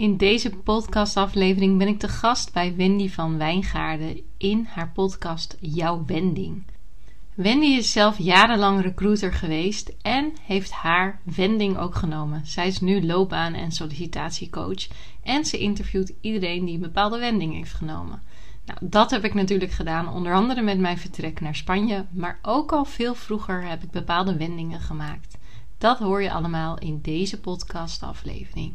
In deze podcastaflevering ben ik te gast bij Wendy van Wijngaarden in haar podcast Jouw Wending. Wendy is zelf jarenlang recruiter geweest en heeft haar wending ook genomen. Zij is nu loopbaan- en sollicitatiecoach en ze interviewt iedereen die een bepaalde wending heeft genomen. Nou, dat heb ik natuurlijk gedaan, onder andere met mijn vertrek naar Spanje, maar ook al veel vroeger heb ik bepaalde wendingen gemaakt. Dat hoor je allemaal in deze podcastaflevering.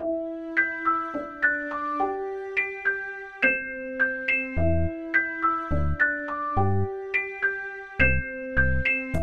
thank you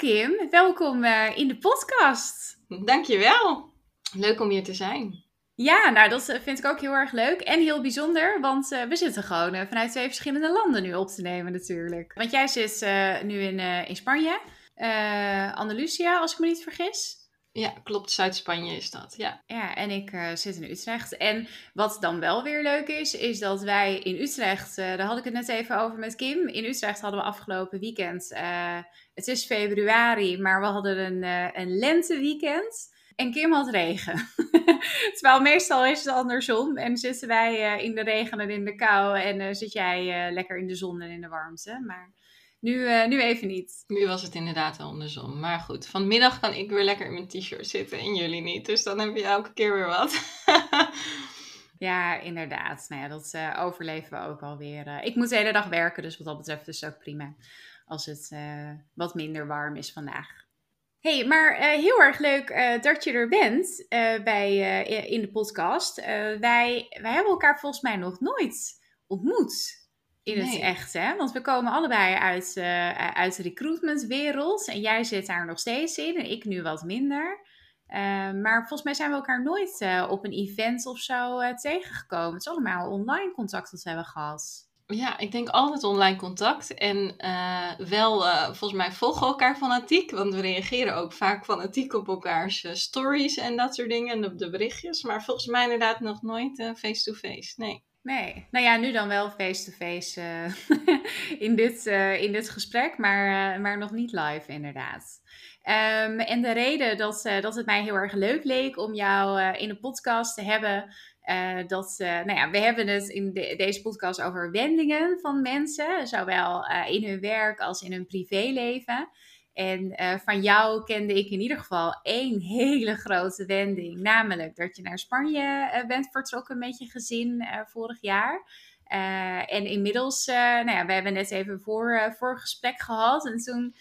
Kim, welkom uh, in de podcast. Dankjewel. Leuk om hier te zijn. Ja, nou dat vind ik ook heel erg leuk en heel bijzonder, want uh, we zitten gewoon uh, vanuit twee verschillende landen nu op te nemen natuurlijk. Want jij zit nu in, in Spanje, Andalusia als ik me niet vergis. Ja, klopt. Zuid-Spanje is dat, ja. Ja, en ik uh, zit in Utrecht. En wat dan wel weer leuk is, is dat wij in Utrecht, uh, daar had ik het net even over met Kim. In Utrecht hadden we afgelopen weekend, uh, het is februari, maar we hadden een, een lenteweekend. En Kim had regen. Terwijl meestal is het andersom. En zitten wij in de regen en in de kou. En zit jij lekker in de zon en in de warmte. Maar nu, uh, nu even niet. Nu was het inderdaad andersom. Maar goed, vanmiddag kan ik weer lekker in mijn t-shirt zitten en jullie niet. Dus dan heb je elke keer weer wat. ja, inderdaad. Nou ja, dat uh, overleven we ook alweer. Uh, ik moet de hele dag werken, dus wat dat betreft is het ook prima. Als het wat minder warm is vandaag. hey, maar heel erg leuk dat je er bent bij, in de podcast. wij, wij hebben elkaar volgens mij nog nooit ontmoet in het echt, hè? Want we komen allebei uit, uh, uit de recruitmentwereld. En jij zit daar nog steeds in en ik nu wat minder. Uh, maar volgens mij zijn we elkaar nooit uh, op een event of zo tegengekomen. Het is allemaal online contact dat we hebben gehad. Ja, ik denk altijd online contact. En wel, volgens mij volgen we elkaar fanatiek. Want we reageren ook vaak fanatiek op elkaars stories en dat soort dingen. En op de berichtjes. Maar volgens mij inderdaad nog nooit face-to-face. -face. Nee. Nee, nou ja, nu dan wel face-to-face uh, in, dit, uh, in dit gesprek, maar, uh, maar nog niet live inderdaad. Um, en de reden dat, dat het mij heel erg leuk leek om jou in de podcast te hebben, dat, nou ja, we hebben het in de, deze podcast over wendingen van mensen, zowel in hun werk als in hun privéleven. En uh, van jou kende ik in ieder geval één hele grote wending. Namelijk dat je naar Spanje uh, bent vertrokken met je gezin uh, vorig jaar. en inmiddels, nou ja, we hebben net even voor, voor gesprek gehad. En toen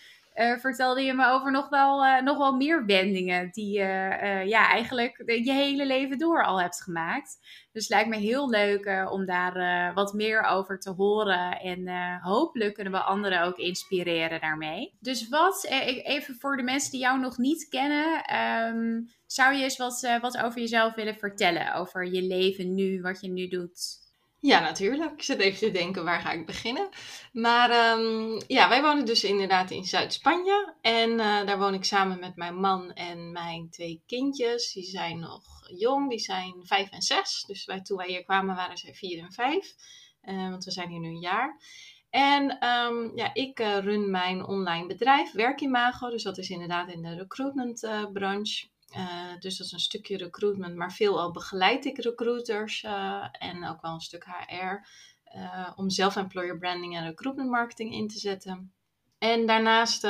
vertelde je me over nog wel, nog wel meer wendingen die je ja, eigenlijk je hele leven door al hebt gemaakt. Dus het lijkt me heel leuk om daar wat meer over te horen. En hopelijk kunnen we anderen ook inspireren daarmee. Dus wat, even voor de mensen die jou nog niet kennen, um, zou je eens wat, wat over jezelf willen vertellen? Over je leven nu, wat je nu doet? Ja, natuurlijk. Ik zit even te denken, waar ga ik beginnen? Maar um, ja, wij wonen dus inderdaad in Zuid-Spanje. En uh, daar woon ik samen met mijn man en mijn twee kindjes. Die zijn nog jong, die zijn vijf en zes. Dus wij, toen wij hier kwamen waren zij vier en vijf. Uh, want we zijn hier nu een jaar. En um, ja, ik uh, run mijn online bedrijf, Werkimago. Dus dat is inderdaad in de recruitment branche. Uh, dus dat is een stukje recruitment, maar veelal begeleid ik recruiters uh, en ook wel een stuk HR uh, om zelf employer branding en recruitment marketing in te zetten. En daarnaast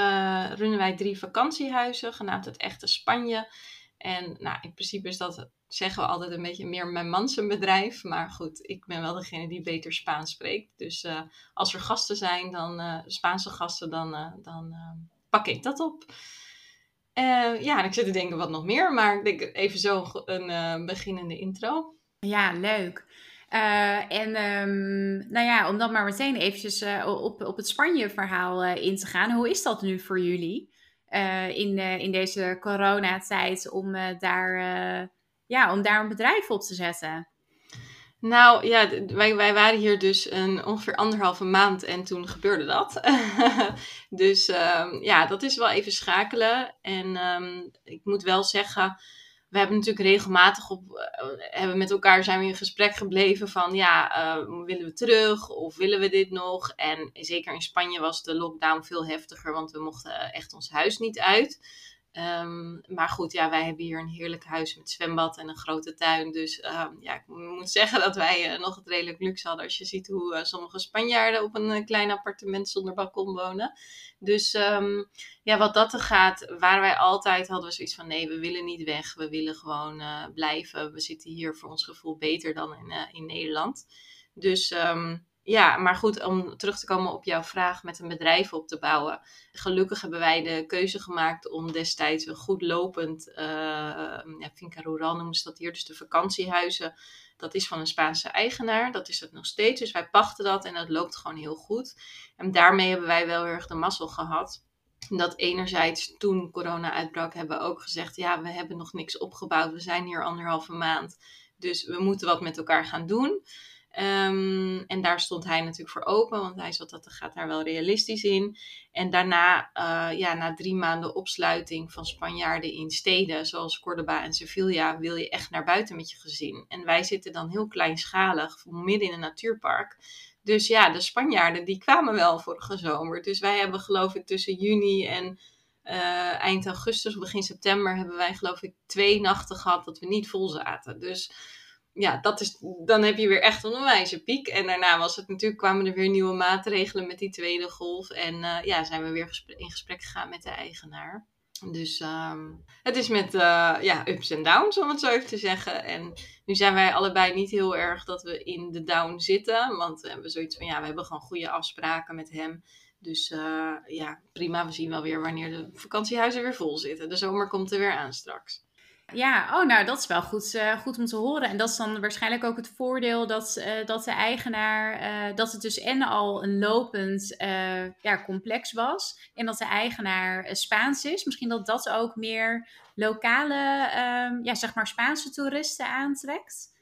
runnen wij drie vakantiehuizen, genaamd het Echte Spanje. En nou, in principe is dat, zeggen we altijd, een beetje meer mijn man bedrijf. Maar goed, ik ben wel degene die beter Spaans spreekt. Dus als er gasten zijn, dan Spaanse gasten, dan, dan pak ik dat op. Uh, ja, en ik zit te denken wat nog meer, maar ik denk even zo een uh, beginnende intro. Ja, leuk. Uh, en um, nou ja, om dan maar meteen eventjes op, op het Spanje-verhaal in te gaan. Hoe is dat nu voor jullie in, in deze coronatijd om, daar, ja, om daar een bedrijf op te zetten? Nou ja, wij, wij waren hier dus een, ongeveer anderhalve maand en toen gebeurde dat. dus um, ja, dat is wel even schakelen. En um, ik moet wel zeggen, we hebben natuurlijk regelmatig op, uh, hebben met elkaar zijn we in gesprek gebleven van ja, uh, willen we terug of willen we dit nog? En zeker in Spanje was de lockdown veel heftiger, want we mochten echt ons huis niet uit. Um, maar goed, ja, wij hebben hier een heerlijk huis met zwembad en een grote tuin. Dus um, ja, ik moet zeggen dat wij uh, nog het redelijk luxe hadden. Als je ziet hoe uh, sommige Spanjaarden op een uh, klein appartement zonder balkon wonen. Dus um, ja, wat dat er gaat, waren wij altijd, hadden we zoiets van nee, we willen niet weg. We willen gewoon blijven. We zitten hier voor ons gevoel beter dan in, in Nederland. Dus ja, maar goed, om terug te komen op jouw vraag met een bedrijf op te bouwen. Gelukkig hebben wij de keuze gemaakt om destijds een goed lopend, uh, ja, Finca Rural noemen ze dat hier, dus de vakantiehuizen. Dat is van een Spaanse eigenaar, dat is het nog steeds. Dus wij pachten dat en dat loopt gewoon heel goed. En daarmee hebben wij wel heel erg de mazzel gehad. Dat enerzijds toen corona uitbrak, hebben we ook gezegd, ja, we hebben nog niks opgebouwd. We zijn hier anderhalve maand, dus we moeten wat met elkaar gaan doen. Um, en daar stond hij natuurlijk voor open, want hij zat dat gaat daar wel realistisch in. En daarna, uh, ja, na drie maanden opsluiting van Spanjaarden in steden zoals Cordoba en Sevilla, wil je echt naar buiten met je gezin. En wij zitten dan heel kleinschalig, midden in een natuurpark. Dus ja, de Spanjaarden die kwamen wel vorige zomer. Dus wij hebben geloof ik tussen juni en uh, eind augustus, begin september, hebben wij geloof ik twee nachten gehad dat we niet vol zaten. Dus ja, dat is, dan heb je weer echt een onwijze piek. En daarna was het natuurlijk, kwamen er weer nieuwe maatregelen met die tweede golf. En uh, ja, zijn we weer in gesprek gegaan met de eigenaar. Dus um, het is met uh, ja, ups en downs, om het zo even te zeggen. En nu zijn wij allebei niet heel erg dat we in de down zitten. Want we hebben zoiets van, ja, we hebben gewoon goede afspraken met hem. Dus uh, ja, prima. We zien wel weer wanneer de vakantiehuizen weer vol zitten. De zomer komt er weer aan straks. Ja, oh, nou, dat is wel goed, uh, goed om te horen. En dat is dan waarschijnlijk ook het voordeel dat, uh, dat de eigenaar, uh, dat het dus en al een lopend ja, complex was. En dat de eigenaar Spaans is. Misschien dat dat ook meer lokale, ehm, ja, zeg maar Spaanse toeristen aantrekt.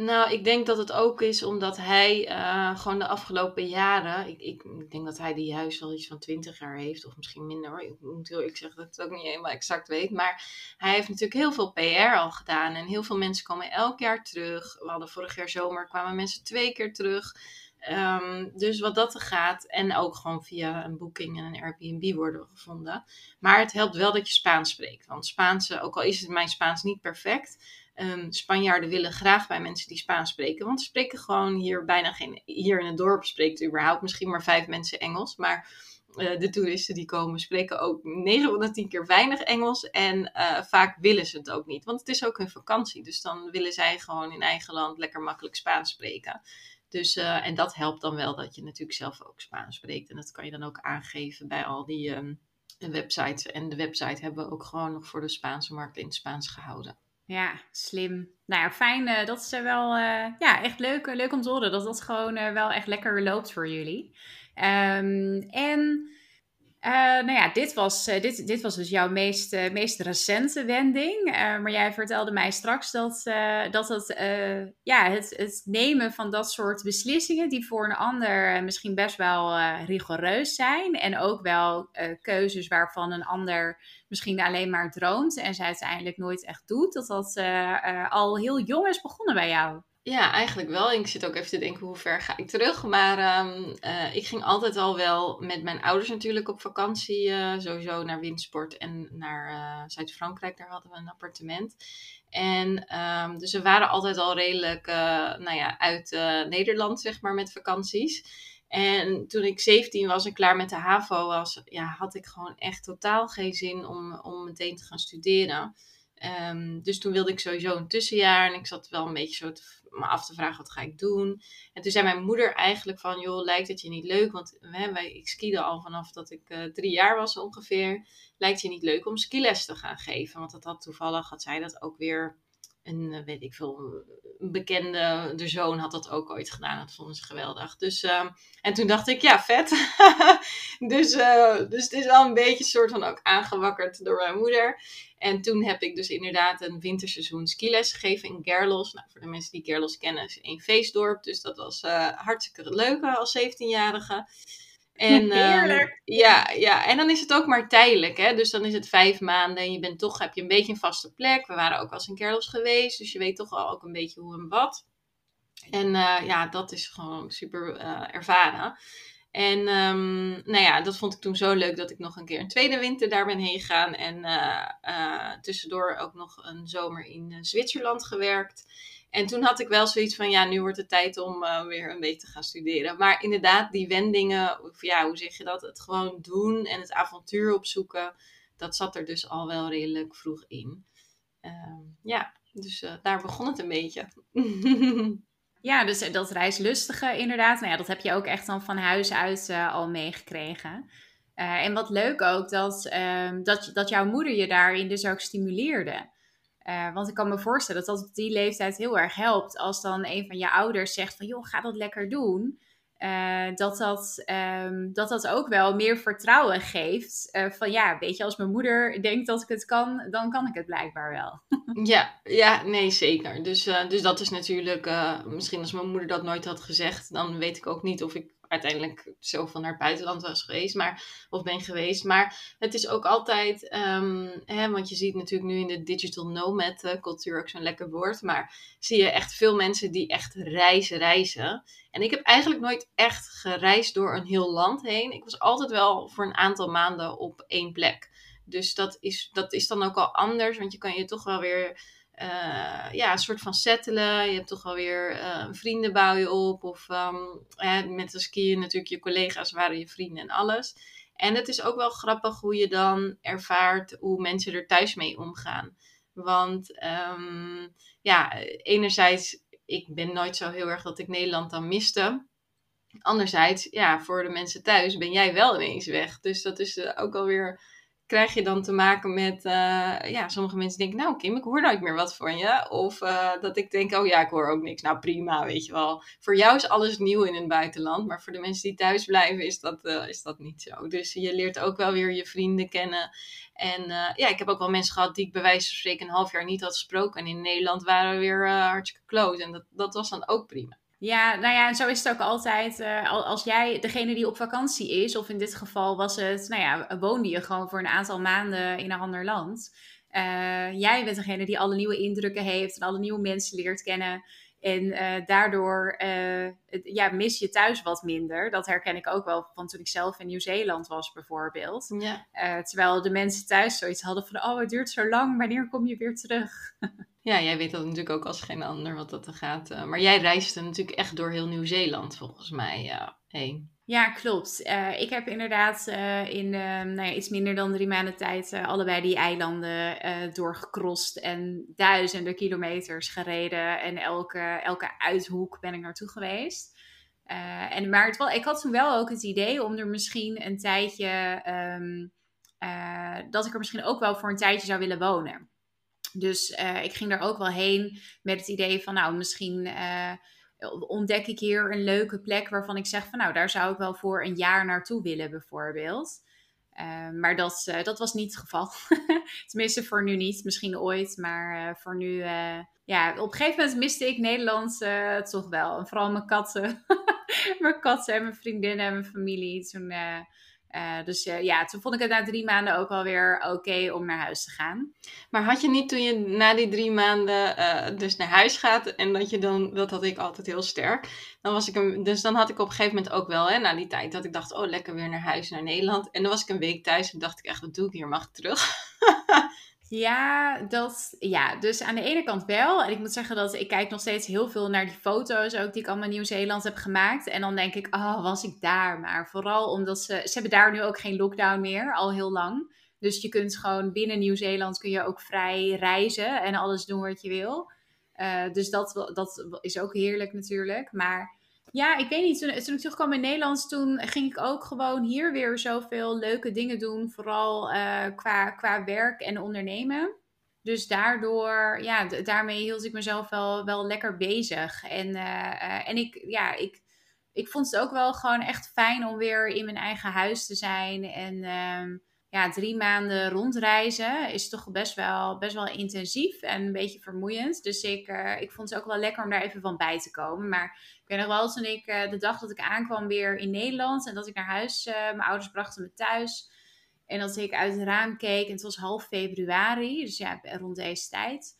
Nou, ik denk dat het ook is omdat hij uh, gewoon de afgelopen jaren. Ik, ik, ik, denk dat hij die huis al iets van 20 jaar heeft, of misschien minder hoor. Ik moet heel ik zeg dat ik het ook niet helemaal exact weet. Maar hij heeft natuurlijk heel veel PR al gedaan. En heel veel mensen komen elk jaar terug. We hadden vorig jaar zomer kwamen mensen twee keer terug. Um, dus wat dat er gaat, en ook gewoon via een boeking en een Airbnb worden gevonden. Maar het helpt wel dat je Spaans spreekt. Want Spaanse, ook al is het mijn Spaans niet perfect, Um, Spanjaarden willen graag bij mensen die Spaans spreken. Want ze spreken gewoon hier bijna geen. Hier in het dorp spreekt überhaupt misschien maar vijf mensen Engels. Maar uh, de toeristen die komen spreken ook 9 van de 10 keer weinig Engels. En uh, vaak willen ze het ook niet. Want het is ook hun vakantie. Dus dan willen zij gewoon in eigen land lekker makkelijk Spaans spreken. Dus, uh, en dat helpt dan wel dat je natuurlijk zelf ook Spaans spreekt. En dat kan je dan ook aangeven bij al die um, websites. En de website hebben we ook gewoon nog voor de Spaanse markt in het Spaans gehouden. Ja, slim. Nou ja, fijn. Uh, dat is wel uh, ja, echt leuk, leuk om te horen dat dat gewoon wel echt lekker loopt voor jullie. Um, en nou ja, dit was, dit, dit was dus jouw meest, meest recente wending. maar jij vertelde mij straks dat, dat het, ja, het, het nemen van dat soort beslissingen, die voor een ander misschien best wel rigoureus zijn. En ook wel keuzes waarvan een ander misschien alleen maar droomt en ze uiteindelijk nooit echt doet, dat dat al heel jong is begonnen bij jou. Ja, eigenlijk wel. Ik zit ook even te denken hoe ver ga ik terug. Maar um, uh, ik ging altijd al wel met mijn ouders natuurlijk op vakantie. sowieso naar windsport en naar Zuid-Frankrijk. Daar hadden we een appartement. En um, dus we waren altijd al redelijk nou ja, uit Nederland, zeg maar, met vakanties. En toen ik 17 was en klaar met de HAVO was, ja, had ik gewoon echt totaal geen zin om, om meteen te gaan studeren. Ehm, dus toen wilde ik sowieso een tussenjaar en ik zat wel een beetje zo te, me af te vragen wat ga ik doen. En toen zei mijn moeder eigenlijk van, joh, lijkt het je niet leuk? Want hè, wij, ik skiede al vanaf dat ik uh, drie jaar was ongeveer. Lijkt je niet leuk om skiles te gaan geven? Want dat had toevallig, had zij dat ook weer een, eh, weet ik veel, een bekende, de zoon had dat ook ooit gedaan. Dat vonden ze geweldig. Dus, uh, en toen dacht ik, ja, vet. dus, uh, dus het is wel een beetje soort van ook aangewakkerd door mijn moeder. En toen heb ik dus inderdaad een winterseizoen skiles gegeven in Gerlos. Nou, voor de mensen die Gerlos kennen, is een feestdorp. Dus dat was uh, hartstikke leuk als 17-jarige. En, uh, ja, ja, en dan is het ook maar tijdelijk. Hè? Dus dan is het vijf maanden en je bent toch, heb je een beetje een vaste plek. We waren ook al eens in Kerlos geweest, dus je weet toch al ook een beetje hoe en wat. En uh, ja, dat is gewoon super uh, ervaren. En um, nou ja, dat vond ik toen zo leuk dat ik nog een keer een tweede winter daar ben heen gegaan. En tussendoor ook nog een zomer in Zwitserland gewerkt. En toen had ik wel zoiets van, ja, nu wordt het tijd om uh, weer een beetje te gaan studeren. Maar inderdaad, die wendingen, of ja, hoe zeg je dat? Het gewoon doen en het avontuur opzoeken, dat zat er dus al wel redelijk vroeg in. Uh, ja, dus uh, daar begon het een beetje. ja, dus dat reislustige inderdaad. Nou ja, dat heb je ook echt dan van huis uit al meegekregen. en wat leuk ook, dat, ehm, dat, dat jouw moeder je daarin dus ook stimuleerde. Uh, want ik kan me voorstellen dat dat op die leeftijd heel erg helpt. Als dan een van je ouders zegt van joh, ga dat lekker doen. Uh, dat, dat, um, dat dat ook wel meer vertrouwen geeft. Uh, van ja, weet je, als mijn moeder denkt dat ik het kan, dan kan ik het blijkbaar wel. ja, ja, nee, zeker. Dus, dus dat is natuurlijk, misschien als mijn moeder dat nooit had gezegd, dan weet ik ook niet of ik uiteindelijk zoveel naar het buitenland was geweest, maar, of ben geweest. Maar het is ook altijd, um, hè, want je ziet natuurlijk nu in de digital nomad uh, cultuur ook zo'n lekker woord, maar zie je echt veel mensen die echt reizen, reizen. En ik heb eigenlijk nooit echt gereisd door een heel land heen. Ik was altijd wel voor een aantal maanden op één plek. Dus dat is, dat is dan ook al anders, want je kan je toch wel weer uh, ja, een soort van settelen. Je hebt toch wel weer uh, vrienden bouw je op. Of um, eh, met de skiën natuurlijk, je collega's waren je vrienden en alles. En het is ook wel grappig hoe je dan ervaart hoe mensen er thuis mee omgaan. Want um, ja, enerzijds, ik ben nooit zo heel erg dat ik Nederland dan miste. Anderzijds, ja, voor de mensen thuis ben jij wel ineens weg. Dus dat is uh, ook alweer krijg je dan te maken met, uh, ja, sommige mensen denken, nou Kim, ik hoor nooit meer wat van je. Of uh, dat ik denk, oh ja, ik hoor ook niks. Nou prima, weet je wel. Voor jou is alles nieuw in het buitenland, maar voor de mensen die thuis blijven is dat, uh, is dat niet zo. Dus je leert ook wel weer je vrienden kennen. En ja, ik heb ook wel mensen gehad die ik bij wijze van spreken een half jaar niet had gesproken. En in Nederland waren we weer hartstikke close. En dat, dat was dan ook prima. Ja, nou ja, en zo is het ook altijd. Uh, als jij degene die op vakantie is, of in dit geval was het, nou ja, woonde je gewoon voor een aantal maanden in een ander land. Uh, jij bent degene die alle nieuwe indrukken heeft en alle nieuwe mensen leert kennen. En uh, daardoor ja, mis je thuis wat minder. Dat herken ik ook wel van toen ik zelf in Nieuw-Zeeland was, bijvoorbeeld. Ja. terwijl de mensen thuis zoiets hadden van: oh, het duurt zo lang, wanneer kom je weer terug? Ja, jij weet dat natuurlijk ook als geen ander wat dat er gaat. Uh, maar jij reisde natuurlijk echt door heel Nieuw-Zeeland volgens mij heen. Ja, klopt. Uh, ik heb inderdaad in nou ja, iets minder dan drie maanden tijd allebei die eilanden doorgekrost en duizenden kilometers gereden. En elke, elke uithoek ben ik naartoe geweest. en, maar het, ik had toen wel ook het idee om er misschien een tijdje, um, dat ik er misschien ook wel voor een tijdje zou willen wonen. Dus uh, ik ging daar ook wel heen met het idee van, nou, misschien uh, ontdek ik hier een leuke plek waarvan ik zeg van, nou, daar zou ik wel voor een jaar naartoe willen, bijvoorbeeld. Uh, maar dat, dat was niet het geval. Tenminste, voor nu niet. Misschien ooit, maar voor nu. ja, op een gegeven moment miste ik Nederland toch wel. En vooral mijn katten. mijn katten en mijn vriendinnen en mijn familie. Toen uh, dus uh, ja, toen vond ik het na drie maanden ook wel weer oké om naar huis te gaan. Maar had je niet toen je na die drie maanden uh, dus naar huis gaat en dat je dan, dat had ik altijd heel sterk. Dan was ik dus dan had ik op een gegeven moment ook wel, hè, na die tijd, dat ik dacht, oh lekker weer naar huis, naar Nederland. En dan was ik een week thuis en dacht ik echt, wat doe ik hier, mag ik terug? Ja, dat, ja, dus aan de ene kant wel. En ik moet zeggen dat ik kijk nog steeds heel veel naar die foto's ook die ik allemaal in Nieuw-Zeeland heb gemaakt. En dan denk ik, oh, was ik daar maar. Vooral omdat ze, ze hebben daar nu ook geen lockdown meer, al heel lang. Dus je kunt gewoon binnen Nieuw-Zeeland kun je ook vrij reizen en alles doen wat je wil. Uh, dus dat, dat is ook heerlijk natuurlijk. Maar ja, ik weet niet. Toen, toen ik terugkwam in Nederland, toen ging ik ook gewoon hier weer zoveel leuke dingen doen. Vooral uh, qua, qua werk en ondernemen. Dus daardoor, ja, daarmee hield ik mezelf wel, wel lekker bezig. En, uh, en ik, ja, ik, ik vond het ook wel gewoon echt fijn om weer in mijn eigen huis te zijn. En uh, ja, drie maanden rondreizen is toch best wel, best wel intensief en een beetje vermoeiend. Dus ik, ik vond het ook wel lekker om daar even van bij te komen. Maar weet nog wel, toen ik uh, de dag dat ik aankwam weer in Nederland en dat ik naar huis, uh, mijn ouders brachten me thuis. En dat ik uit het raam keek en het was half februari, dus ja, rond deze tijd.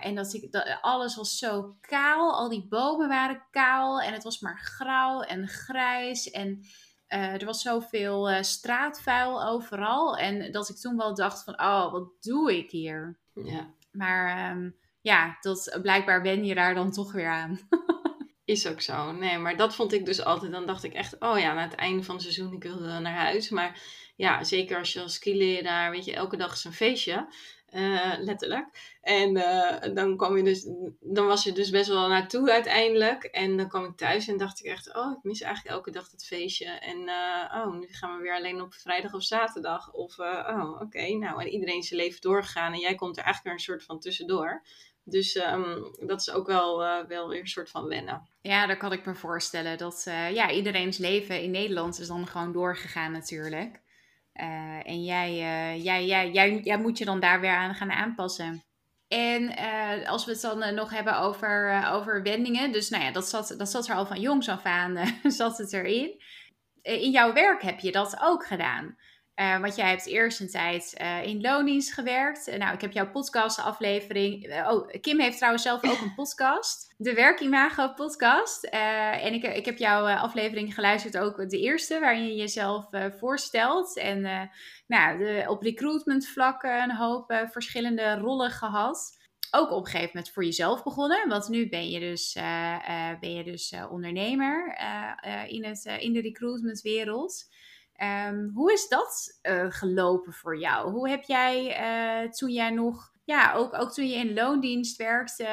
en dat ik, dat, alles was zo kaal, al die bomen waren kaal en het was maar grauw en grijs en... Er was zoveel straatvuil overal. En dat ik toen wel dacht van, oh, wat doe ik hier? Ja. Maar um, ja, dat, blijkbaar ben je daar dan toch weer aan. Is ook zo. Nee, maar dat vond ik dus altijd. Dan dacht ik echt, oh ja, na het einde van het seizoen, ik wilde naar huis. Maar ja, zeker als je als skileraar, weet je, elke dag is een feestje. Uh, letterlijk. En uh, dan kwam je dus, dan was je dus best wel naartoe uiteindelijk. En dan kwam ik thuis en dacht ik echt, oh, ik mis eigenlijk elke dag dat feestje. En uh, oh, nu gaan we weer alleen op vrijdag of zaterdag. Of, oh, oké, nou, en iedereen is zijn leven doorgegaan. En jij komt er eigenlijk weer een soort van tussendoor. Dus um, dat is ook wel, wel weer een soort van wennen. Ja, dat kan ik me voorstellen. Dat ja, iedereen's leven in Nederland is dan gewoon doorgegaan natuurlijk. Uh, en jij, jij, jij, jij, jij moet je dan daar weer aan gaan aanpassen. En als we het dan nog hebben over, over wendingen. Dus nou ja, dat zat, dat zat er al van jongs af aan, zat het erin. in jouw werk heb je dat ook gedaan. Uh, want jij hebt eerst een tijd uh, in loondienst gewerkt. Uh, nou, ik heb jouw podcastaflevering. oh, Kim heeft trouwens zelf ook een podcast. De Werkimago podcast. en ik, ik heb jouw aflevering geluisterd, ook de eerste, waarin je jezelf voorstelt. En nou, de, op recruitment vlakken een hoop verschillende rollen gehad. Ook op een gegeven moment voor jezelf begonnen. Want nu ben je dus, ben je dus ondernemer in, het, in de recruitmentwereld. Um, hoe is dat uh, gelopen voor jou? Hoe heb jij uh, toen jij nog, ja, ook, ook toen je in loondienst werkte,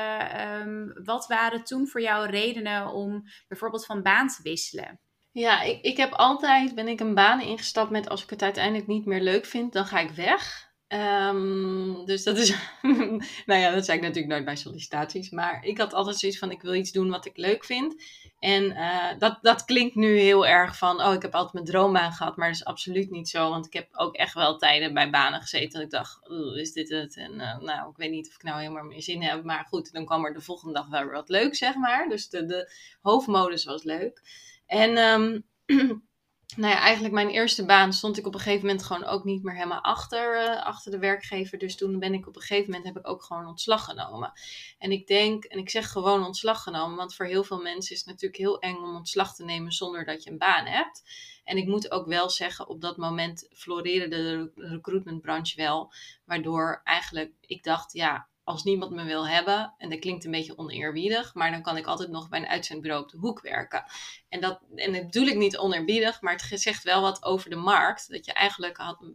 um, wat waren toen voor jou redenen om bijvoorbeeld van baan te wisselen? Ja, ik, ik heb altijd, ben ik een baan ingestapt met als ik het uiteindelijk niet meer leuk vind, dan ga ik weg. Um, dus dat is, nou ja, dat zei ik natuurlijk nooit bij sollicitaties. Maar ik had altijd zoiets van, ik wil iets doen wat ik leuk vind. En uh, dat, dat klinkt nu heel erg van, oh, ik heb altijd mijn droombaan gehad. Maar dat is absoluut niet zo. Want ik heb ook echt wel tijden bij banen gezeten dat ik dacht, is dit het? En uh, nou, ik weet niet of ik nou helemaal meer zin heb. Maar goed, dan kwam er de volgende dag wel wat leuk, zeg maar. Dus de, de hoofdmodus was leuk. En... Um, nou ja, eigenlijk mijn eerste baan stond ik op een gegeven moment gewoon ook niet meer helemaal achter, uh, achter de werkgever. Dus toen ben ik op een gegeven moment heb ik ook gewoon ontslag genomen. En ik denk, en ik zeg gewoon ontslag genomen, want voor heel veel mensen is het natuurlijk heel eng om ontslag te nemen zonder dat je een baan hebt. En ik moet ook wel zeggen, op dat moment floreerde de recruitmentbranche wel. Waardoor eigenlijk ik dacht, ja, als niemand me wil hebben, en dat klinkt een beetje oneerbiedig, maar dan kan ik altijd nog bij een uitzendbureau op de hoek werken. En dat, en dat bedoel ik niet oneerbiedig, maar het zegt wel wat over de markt. Dat je eigenlijk had,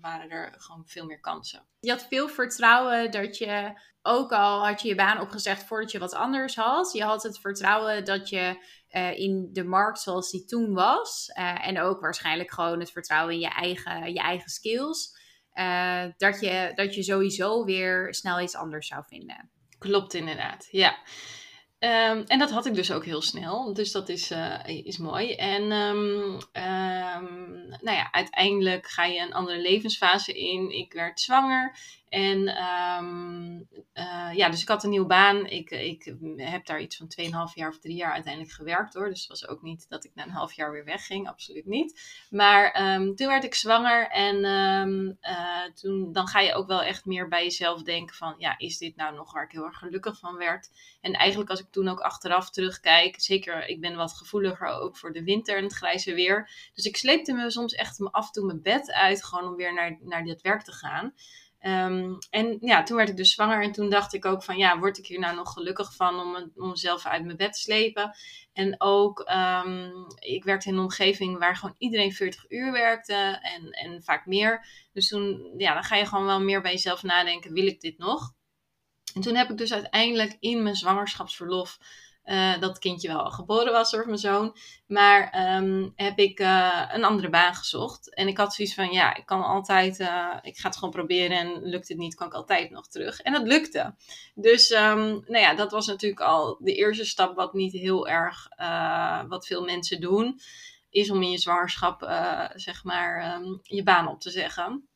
waren er gewoon veel meer kansen. Je had veel vertrouwen dat je, ook al had je je baan opgezegd voordat je wat anders had, je had het vertrouwen dat je uh, in de markt zoals die toen was, uh, en ook waarschijnlijk gewoon het vertrouwen in je eigen, je eigen skills uh, dat, je, dat je sowieso weer snel iets anders zou vinden. Klopt inderdaad, ja. Um, en dat had ik dus ook heel snel, dus dat is, uh, is mooi. En um, um, nou ja, uiteindelijk ga je een andere levensfase in. Ik werd zwanger en um, uh, ja, dus ik had een nieuwe baan. Ik, ik heb daar iets van 2,5 jaar of 3 jaar uiteindelijk gewerkt hoor. Dus het was ook niet dat ik na een half jaar weer wegging, absoluut niet. Maar um, toen werd ik zwanger en um, uh, toen, dan ga je ook wel echt meer bij jezelf denken van, ja, is dit nou nog waar ik heel erg gelukkig van werd? En eigenlijk als ik toen ook achteraf terugkijk, zeker, ik ben wat gevoeliger ook voor de winter en het grijze weer. Dus ik sleepte me soms echt af en toe mijn bed uit, gewoon om weer naar, naar dit werk te gaan. Ehm, en ja, toen werd ik dus zwanger en toen dacht ik ook van ja, word ik hier nou nog gelukkig van om, om mezelf uit mijn bed te slepen? En ook, ehm, ik werkte in een omgeving waar gewoon iedereen 40 uur werkte en, en vaak meer. Dus toen, ja, dan ga je gewoon wel meer bij jezelf nadenken, wil ik dit nog? En toen heb ik dus uiteindelijk in mijn zwangerschapsverlof uh, dat kindje wel geboren was door mijn zoon. Maar um, heb ik uh, een andere baan gezocht. En ik had zoiets van, ja, ik kan altijd, uh, ik ga het gewoon proberen en lukt het niet, kan ik altijd nog terug. En dat lukte. Dus, um, nou ja, dat was natuurlijk al de eerste stap wat niet heel erg, wat veel mensen doen. Is om in je zwangerschap, zeg maar, um, je baan op te zeggen.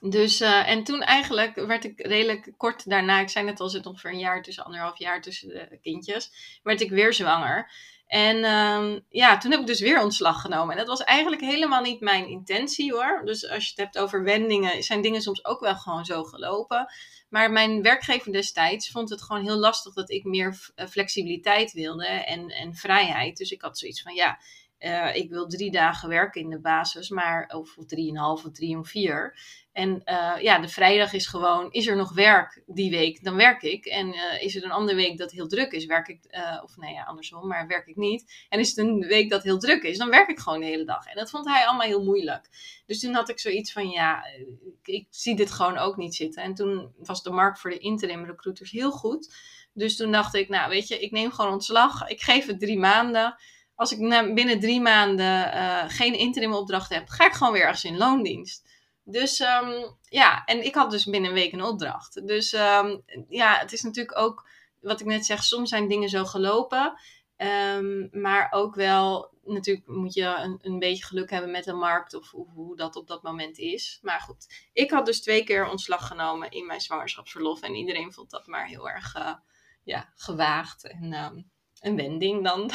Dus, uh, en toen eigenlijk werd ik redelijk kort daarna, ik zei net al, zit ongeveer een jaar tussen, anderhalf jaar tussen de kindjes, werd ik weer zwanger. En um, ja, toen heb ik dus weer ontslag genomen. En dat was eigenlijk helemaal niet mijn intentie hoor. Dus als je het hebt over wendingen, zijn dingen soms ook wel gewoon zo gelopen. Maar mijn werkgever destijds vond het gewoon heel lastig dat ik meer eh, flexibiliteit wilde en, en vrijheid. Dus ik had zoiets van ja, uh, ik wil drie dagen werken in de basis, maar of drieënhalf of drie om vier. En uh, ja, de vrijdag is gewoon, is er nog werk die week, dan werk ik. En uh, is er een andere week dat heel druk is, werk ik, of nee, ja, andersom, maar werk ik niet. En is het een week dat heel druk is, dan werk ik gewoon de hele dag. En dat vond hij allemaal heel moeilijk. Dus toen had ik zoiets van, ja, ik, ik zie dit gewoon ook niet zitten. En toen was de markt voor de interim recruiters heel goed. Dus toen dacht ik, nou weet je, ik neem gewoon ontslag. Ik geef het drie maanden. Als ik binnen drie maanden geen interim opdracht heb, ga ik gewoon weer ergens in loondienst. Dus um, ja, en ik had dus binnen een week een opdracht. Dus um, ja, het is natuurlijk ook, wat ik net zeg, soms zijn dingen zo gelopen. Um, maar ook wel, natuurlijk moet je een, een beetje geluk hebben met de markt of, hoe dat op dat moment is. Maar goed, ik had dus twee keer ontslag genomen in mijn zwangerschapsverlof. En iedereen vond dat maar heel erg uh, ja, gewaagd en een wending dan.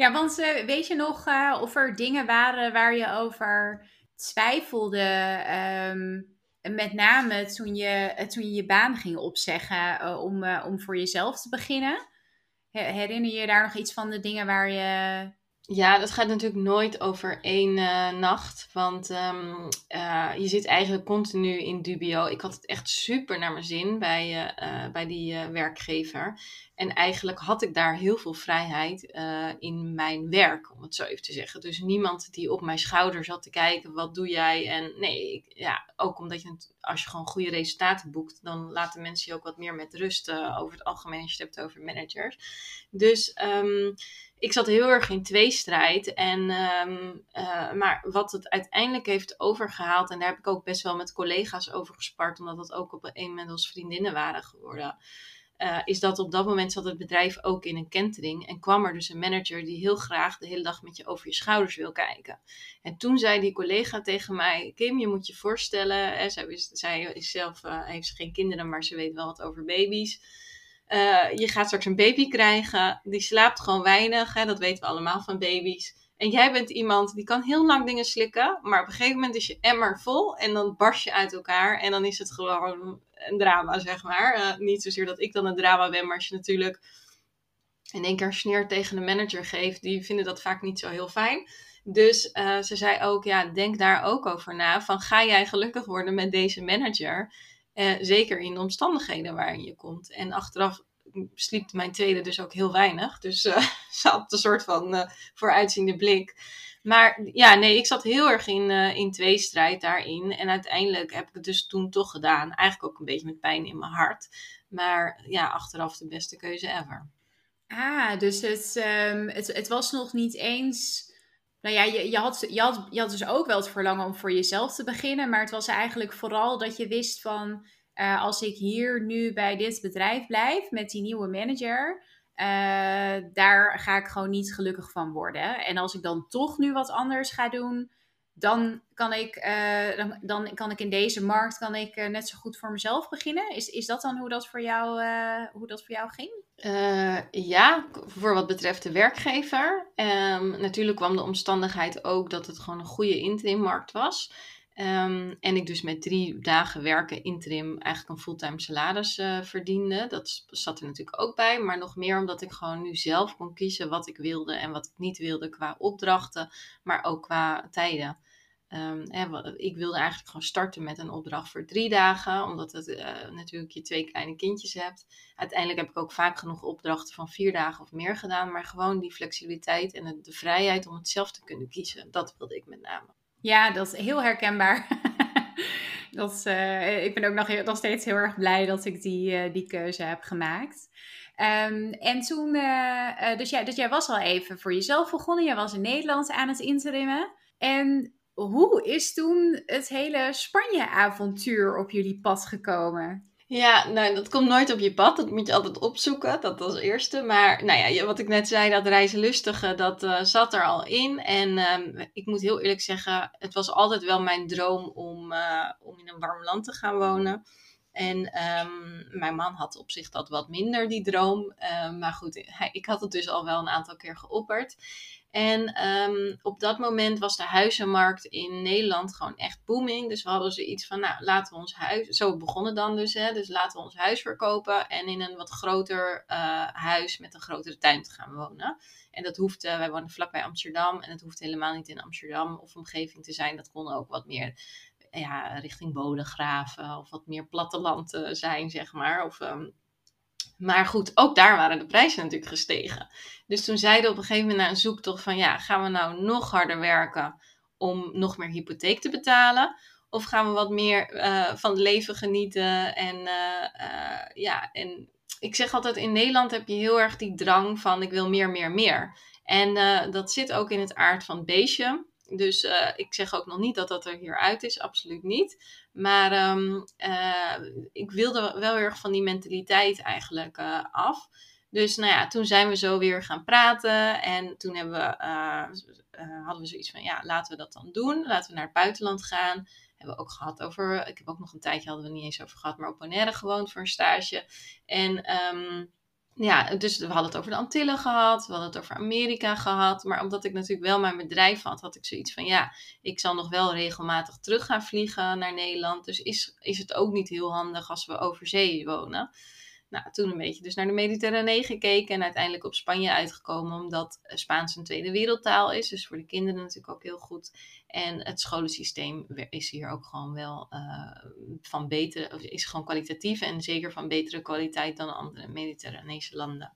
Ja, want uh, weet je nog uh, of er dingen waren waar je over twijfelde? Um, met name toen je, toen je je baan ging opzeggen om, om voor jezelf te beginnen. Herinner je daar nog iets van de dingen waar je ja, dat gaat natuurlijk nooit over één uh, nacht. Want um, uh, je zit eigenlijk continu in dubio. Ik had het echt super naar mijn zin bij, uh, bij die werkgever. En eigenlijk had ik daar heel veel vrijheid in mijn werk, om het zo even te zeggen. Dus niemand die op mijn schouder zat te kijken, wat doe jij? En nee, ik, ja, ook omdat je, als je gewoon goede resultaten boekt, dan laten mensen je ook wat meer met rust over het algemeen als je het hebt over managers. Dus... Um, ik zat heel erg in tweestrijd. En, um, uh, maar wat het uiteindelijk heeft overgehaald, en daar heb ik ook best wel met collega's over gespart, omdat dat ook op een moment als vriendinnen waren geworden. Uh, is dat op dat moment zat het bedrijf ook in een kentering. En kwam er dus een manager die heel graag de hele dag met je over je schouders wil kijken. En toen zei die collega tegen mij: Kim, je moet je voorstellen. Hè, zij, is, zij is zelf, uh, heeft geen kinderen, maar ze weet wel wat over baby's. Uh, je gaat straks een baby krijgen. Die slaapt gewoon weinig. Hè? Dat weten we allemaal van baby's. En jij bent iemand die kan heel lang dingen slikken. Maar op een gegeven moment is je emmer vol. En dan barst je uit elkaar. En dan is het gewoon een drama, zeg maar. Uh, niet zozeer dat ik dan een drama ben. Maar als je natuurlijk in één keer een sneer tegen de manager geeft. Die vinden dat vaak niet zo heel fijn. Dus uh, ze zei ook, ja, denk daar ook over na. Van ga jij gelukkig worden met deze manager? Uh, zeker in de omstandigheden waarin je komt. En achteraf sliep mijn tweede dus ook heel weinig. Dus uh, ze had een soort van uh, vooruitziende blik. Maar ja, nee, ik zat heel erg in, uh, in tweestrijd daarin. En uiteindelijk heb ik het dus toen toch gedaan. Eigenlijk ook een beetje met pijn in mijn hart. Maar ja, achteraf de beste keuze ever. Ah, dus het, um, het, het was nog niet eens nou ja, je, je, had, je, had, je had dus ook wel het verlangen om voor jezelf te beginnen. Maar het was eigenlijk vooral dat je wist van... Uh, als ik hier nu bij dit bedrijf blijf met die nieuwe manager... Uh, daar ga ik gewoon niet gelukkig van worden. En als ik dan toch nu wat anders ga doen dan kan ik, uh, dan, dan, kan ik in deze markt kan ik, uh, net zo goed voor mezelf beginnen. Is, is dat dan hoe dat voor jou, uh, hoe dat voor jou ging? ja, voor wat betreft de werkgever. Um, natuurlijk kwam de omstandigheid ook dat het gewoon een goede interimmarkt was. Um, en ik dus met drie dagen werken interim eigenlijk een fulltime salaris verdiende. Dat zat er natuurlijk ook bij. Maar nog meer omdat ik gewoon nu zelf kon kiezen wat ik wilde en wat ik niet wilde qua opdrachten. Maar ook qua tijden. Um, ik wilde eigenlijk gewoon starten met een opdracht voor drie dagen, omdat het uh, natuurlijk je twee kleine kindjes hebt. Uiteindelijk heb ik ook vaak genoeg opdrachten van vier dagen of meer gedaan, maar gewoon die flexibiliteit en de vrijheid om het zelf te kunnen kiezen, dat wilde ik met name. Ja, dat is heel herkenbaar. dat, uh, ik ben ook nog, nog steeds heel erg blij dat ik die, uh, die keuze heb gemaakt. Um, en toen, uh, dus, jij, dus jij was al even voor jezelf begonnen. Jij was in Nederland aan het interimmen. En hoe is toen het hele Spanje-avontuur op jullie pad gekomen? Ja, nou, dat komt nooit op je pad. Dat moet je altijd opzoeken. Dat als eerste. Maar nou ja, wat ik net zei, dat reizenlustige, dat uh, zat er al in. En um, ik moet heel eerlijk zeggen, het was altijd wel mijn droom om, uh, om in een warm land te gaan wonen. En um, mijn man had op zich dat wat minder, die droom. Uh, maar goed, hij, ik had het dus al wel een aantal keer geopperd. En um, op dat moment was de huizenmarkt in Nederland gewoon echt booming. Dus we hadden zoiets van, nou, laten we ons huis... Zo begonnen dan dus, hè. Dus laten we ons huis verkopen en in een wat groter uh, huis met een grotere tuin te gaan wonen. En dat hoeft, wij wonen vlakbij Amsterdam en het hoeft helemaal niet in Amsterdam of omgeving te zijn. Dat kon ook wat meer ja, richting Bodegraven of wat meer platteland uh, zijn, zeg maar. Of... Um, maar goed, ook daar waren de prijzen natuurlijk gestegen. Dus toen zeiden op een gegeven moment na een zoektocht van ja, gaan we nou nog harder werken om nog meer hypotheek te betalen? Of gaan we wat meer uh, van het leven genieten? En uh, uh, ja, en ik zeg altijd in Nederland heb je heel erg die drang van ik wil meer, meer, meer. En dat zit ook in het aard van het beestje. Dus ik zeg ook nog niet dat dat er hieruit is, absoluut niet. Maar um, ik wilde wel heel erg van die mentaliteit eigenlijk af. Dus nou ja, toen zijn we zo weer gaan praten. En toen hebben we, hadden we zoiets van, ja, laten we dat dan doen. Laten we naar het buitenland gaan. Hebben we ook gehad over, ik heb ook nog een tijdje, hadden we niet eens over gehad, maar op Bonaire gewoond voor een stage. En um, ja, dus we hadden het over de Antillen gehad, we hadden het over Amerika gehad. Maar omdat ik natuurlijk wel mijn bedrijf had, had ik zoiets van, ja, ik zal nog wel regelmatig terug gaan vliegen naar Nederland. Dus is, is het ook niet heel handig als we over zee wonen. Nou, toen een beetje dus naar de Mediterranee gekeken en uiteindelijk op Spanje uitgekomen, omdat Spaans een tweede wereldtaal is. Dus voor de kinderen natuurlijk ook heel goed. En het scholensysteem is hier ook gewoon wel uh, van betere, is gewoon kwalitatief en zeker van betere kwaliteit dan andere Mediterranese landen.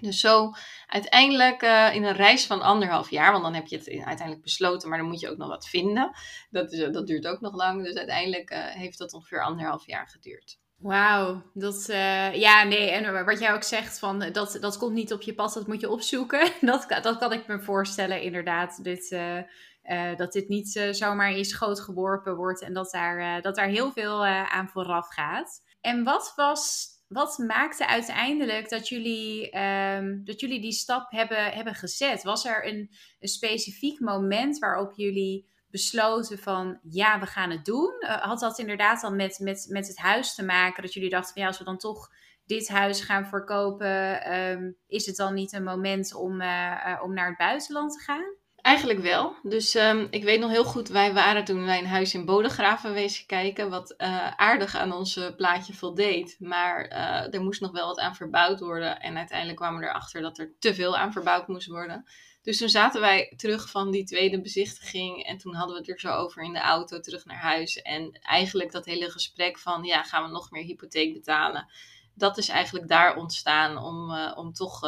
Dus zo uiteindelijk uh, in een reis van anderhalf jaar, want dan heb je het uiteindelijk besloten, maar dan moet je ook nog wat vinden. Dat, dat duurt ook nog lang. Dus uiteindelijk heeft dat ongeveer anderhalf jaar geduurd. Wauw, dat, uh, ja, nee, en wat jij ook zegt, van, dat, dat komt niet op je pad, dat moet je opzoeken. Dat, dat kan ik me voorstellen, inderdaad, dit, uh, dat dit niet zomaar in je schoot geworpen wordt en dat daar, dat daar heel veel aan vooraf gaat. En wat was, wat maakte uiteindelijk dat jullie, um, dat jullie die stap hebben, hebben gezet? Was er een, een specifiek moment waarop jullie besloten van ja, we gaan het doen? Uh, had dat inderdaad dan met, met, met het huis te maken? Dat jullie dachten van ja, als we dan toch dit huis gaan verkopen, um, is het dan niet een moment om, uh, uh, om naar het buitenland te gaan? Eigenlijk wel. Dus um, ik weet nog heel goed, wij waren toen wij een huis in Bodegraven wezen kijken, wat aardig aan ons plaatje voldeed. Maar er moest nog wel wat aan verbouwd worden. En uiteindelijk kwamen we erachter dat er te veel aan verbouwd moest worden. Dus toen zaten wij terug van die tweede bezichtiging en toen hadden we het er zo over in de auto terug naar huis. En eigenlijk dat hele gesprek van, ja, gaan we nog meer hypotheek betalen? Dat is eigenlijk daar ontstaan om, om toch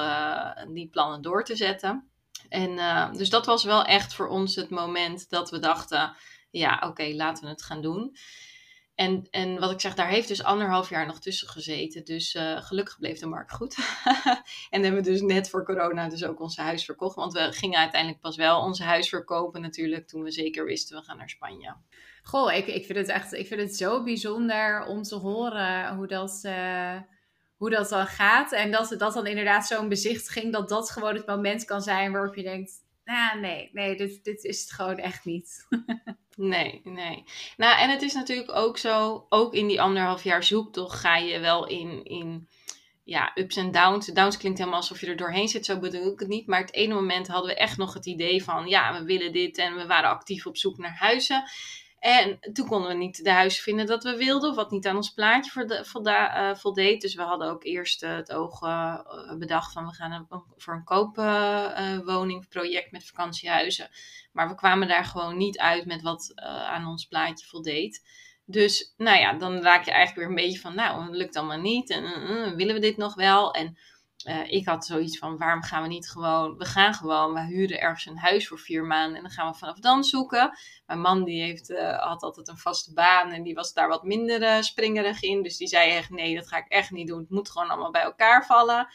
die plannen door te zetten. En uh, dus dat was wel echt voor ons het moment dat we dachten, ja, oké, laten we het gaan doen. En, en wat ik zeg, daar heeft dus anderhalf jaar nog tussen gezeten. Dus uh, gelukkig bleef de markt goed. en hebben we dus net voor corona dus ook ons huis verkocht. Want we gingen uiteindelijk pas wel ons huis verkopen natuurlijk toen we zeker wisten we gaan naar Spanje. Goh, ik, ik vind het echt ik vind het zo bijzonder om te horen hoe dat, uh, hoe dat dan gaat. En dat dat dan inderdaad zo'n bezichtiging, dat dat gewoon het moment kan zijn waarop je denkt... Nou, nee, nee, dit, dit is het gewoon echt niet. Nee, nee. Nou, en het is natuurlijk ook zo, ook in die anderhalf jaar zoektocht ga je wel in, in ja, ups en downs. Downs klinkt helemaal alsof je er doorheen zit, zo bedoel ik het niet. Maar het ene moment hadden we echt nog het idee van, ja, we willen dit en we waren actief op zoek naar huizen. En toen konden we niet de huis vinden dat we wilden, of wat niet aan ons plaatje volda, voldeed. Dus we hadden ook eerst het oog bedacht van we gaan voor een koopwoningproject met vakantiehuizen. Maar we kwamen daar gewoon niet uit met wat aan ons plaatje voldeed. Dus nou ja, dan raak je eigenlijk weer een beetje van, nou, het lukt allemaal niet. En willen we dit nog wel? En uh, ik had zoiets van, waarom gaan we niet gewoon, we gaan gewoon, we huren ergens een huis voor vier maanden en dan gaan we vanaf dan zoeken. Mijn man die heeft, uh, had altijd een vaste baan en die was daar wat minder springerig in. Dus die zei echt, nee, dat ga ik echt niet doen. Het moet gewoon allemaal bij elkaar vallen.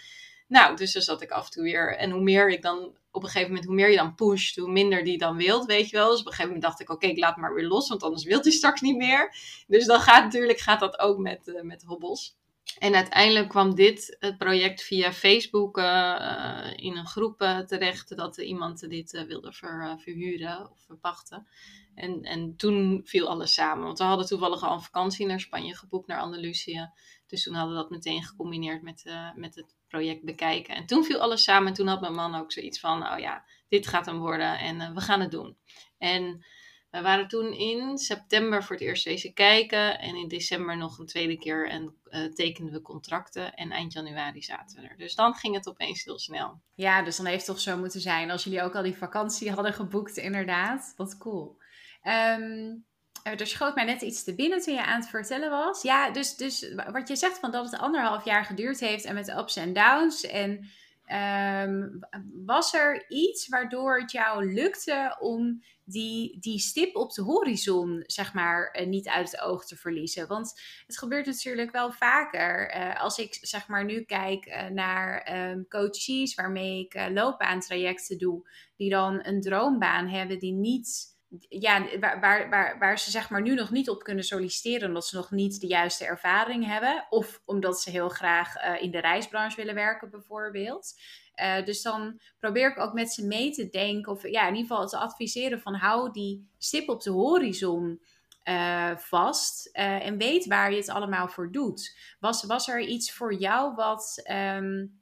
Nou, dus dan zat ik af en toe weer. En hoe meer ik dan op een gegeven moment, hoe meer je dan pusht, hoe minder die dan wilt, weet je wel. Dus op een gegeven moment dacht ik, oké, ik laat maar weer los, want anders wil hij straks niet meer. Dus dan gaat natuurlijk gaat dat ook met, met hobbels. En uiteindelijk kwam dit het project via Facebook uh, in een groep uh, terecht dat iemand dit wilde ver, verhuren of verpachten. En, en toen viel alles samen. Want we hadden toevallig al een vakantie naar Spanje geboekt, naar Andalusië. Dus toen hadden we dat meteen gecombineerd met, met het project bekijken. En toen viel alles samen. En toen had mijn man ook zoiets van: oh ja, dit gaat hem worden en we gaan het doen. En we waren toen in september voor het eerst deze kijken. En in december nog een tweede keer en uh, tekenden we contracten. En eind januari zaten we er. Dus dan ging het opeens heel snel. Ja, dus dan heeft het toch zo moeten zijn als jullie ook al die vakantie hadden geboekt, inderdaad. Wat cool. Um, er schoot mij net iets te binnen toen je aan het vertellen was. Ja, dus, dus wat je zegt van dat het anderhalf jaar geduurd heeft en met ups en downs. En um, was er iets waardoor het jou lukte om die, die stip op de horizon, zeg maar, eh, niet uit het oog te verliezen? Want het gebeurt natuurlijk wel vaker. Uh, als ik, zeg maar, nu kijk uh, naar um, coaches waarmee ik uh, loopbaantrajecten doe, die dan een droombaan hebben die niet ja, waar, waar, waar, ze zeg maar nu nog niet op kunnen solliciteren omdat ze nog niet de juiste ervaring hebben. Of omdat ze heel graag uh, in de reisbranche willen werken bijvoorbeeld. Uh, dus dan probeer ik ook met ze mee te denken of ja, in ieder geval te adviseren van hou die stip op de horizon uh, vast en weet waar je het allemaal voor doet. Was, was er iets voor jou wat... Um,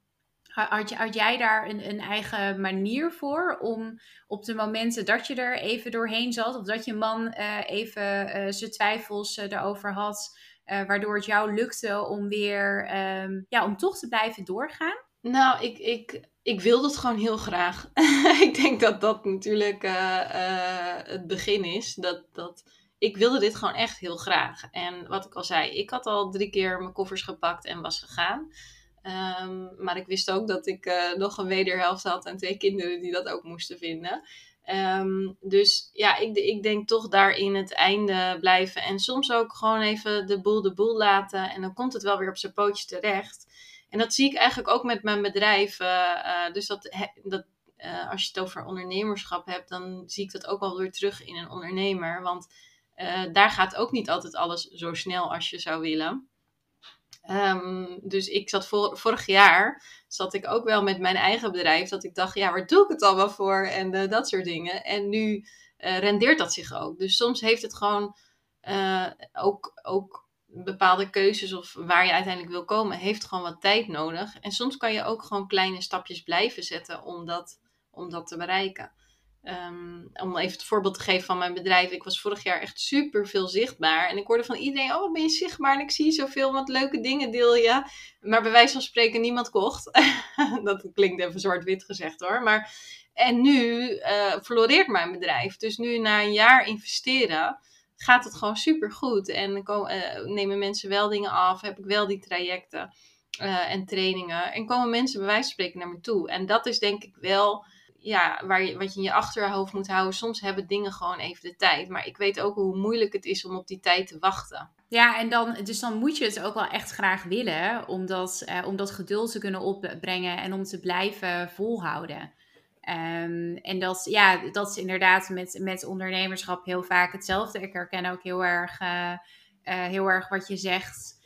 had, had, jij daar een, een, eigen manier voor om op de momenten dat je er even doorheen zat, of dat je man uh, even uh, zijn twijfels uh, erover had, waardoor het jou lukte om weer, um, ja, om toch te blijven doorgaan? Nou, ik, ik, ik wilde het gewoon heel graag. ik denk dat dat natuurlijk het begin is. Dat, dat, ik wilde dit gewoon echt heel graag. En wat ik al zei, ik had al drie keer mijn koffers gepakt en was gegaan. Um, maar ik wist ook dat ik uh, nog een wederhelft had en twee kinderen die dat ook moesten vinden. Um, dus ja, ik, ik denk toch daarin het einde blijven. En soms ook gewoon even de boel de boel laten. En dan komt het wel weer op zijn pootje terecht. En dat zie ik eigenlijk ook met mijn bedrijf. Uh, uh, dus dat, dat als je het over ondernemerschap hebt, dan zie ik dat ook wel weer terug in een ondernemer. Want daar gaat ook niet altijd alles zo snel als je zou willen. Um, dus ik zat vorig jaar, zat ik ook wel met mijn eigen bedrijf, dat ik dacht, ja, waar doe ik het allemaal voor? En uh, dat soort dingen. En nu uh, rendeert dat zich ook. Dus soms heeft het gewoon uh, ook, ook bepaalde keuzes of waar je uiteindelijk wil komen, heeft gewoon wat tijd nodig. En soms kan je ook gewoon kleine stapjes blijven zetten om dat, om dat te bereiken. Um, om even het voorbeeld te geven van mijn bedrijf. Ik was vorig jaar echt super veel zichtbaar. En ik hoorde van iedereen: Oh, ben je zichtbaar? En ik zie zoveel wat leuke dingen deel je. Maar bij wijze van spreken, niemand kocht. dat klinkt even zwart-wit gezegd hoor. Maar, en nu uh, floreert mijn bedrijf. Dus nu na een jaar investeren gaat het gewoon super goed. En uh, nemen mensen wel dingen af. Heb ik wel die trajecten uh, en trainingen. En komen mensen bij wijze van spreken naar me toe. En dat is denk ik wel ja, waar je, wat je in je achterhoofd moet houden. Soms hebben dingen gewoon even de tijd. Maar ik weet ook hoe moeilijk het is om op die tijd te wachten. Ja, en dan, dus dan moet je het ook wel echt graag willen. Om dat, uh, om dat geduld te kunnen opbrengen en om te blijven volhouden. Um, en dat, ja, dat is inderdaad met, met ondernemerschap heel vaak hetzelfde. Ik herken ook heel erg, uh, uh, heel erg wat je zegt.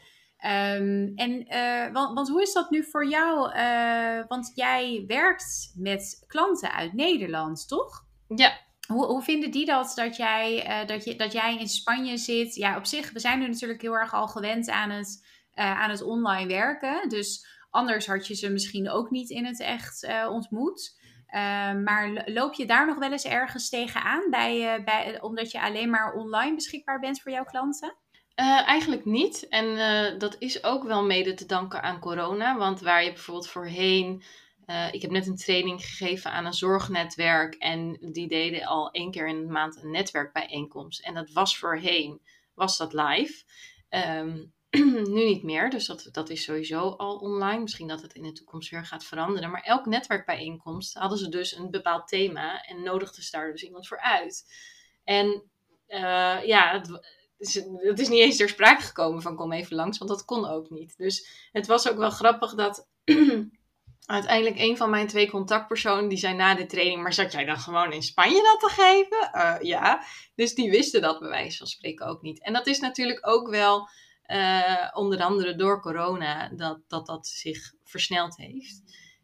Um, en, uh, want, want, hoe is dat nu voor jou? Uh, want jij werkt met klanten uit Nederland, toch? Ja. Hoe, hoe vinden die dat, dat jij, uh, dat, je, dat jij in Spanje zit? Ja, op zich, we zijn nu natuurlijk heel erg al gewend aan het, aan het online werken. Dus anders had je ze misschien ook niet in het echt ontmoet. Ehm, maar loop je daar nog wel eens ergens tegenaan, bij, bij, omdat je alleen maar online beschikbaar bent voor jouw klanten? Uh, eigenlijk niet. En uh, dat is ook wel mede te danken aan corona. Want waar je bijvoorbeeld voorheen. Uh, ik heb net een training gegeven aan een zorgnetwerk. En die deden al één keer in de maand een netwerkbijeenkomst. En dat was voorheen, was dat live. Um, nu niet meer, dus dat, dat is sowieso al online. Misschien dat het in de toekomst weer gaat veranderen. Maar elke netwerkbijeenkomst hadden ze dus een bepaald thema en nodigden ze daar dus iemand voor uit. En ja, het, het is niet eens ter sprake gekomen van kom even langs, want dat kon ook niet. Dus het was ook wel grappig dat uiteindelijk een van mijn twee contactpersonen, die zei na de training, maar zat jij dan gewoon in Spanje dat te geven? Uh, ja, dus die wisten dat bij wijze van spreken ook niet. En dat is natuurlijk ook wel uh, onder andere door corona dat, dat dat zich versneld heeft.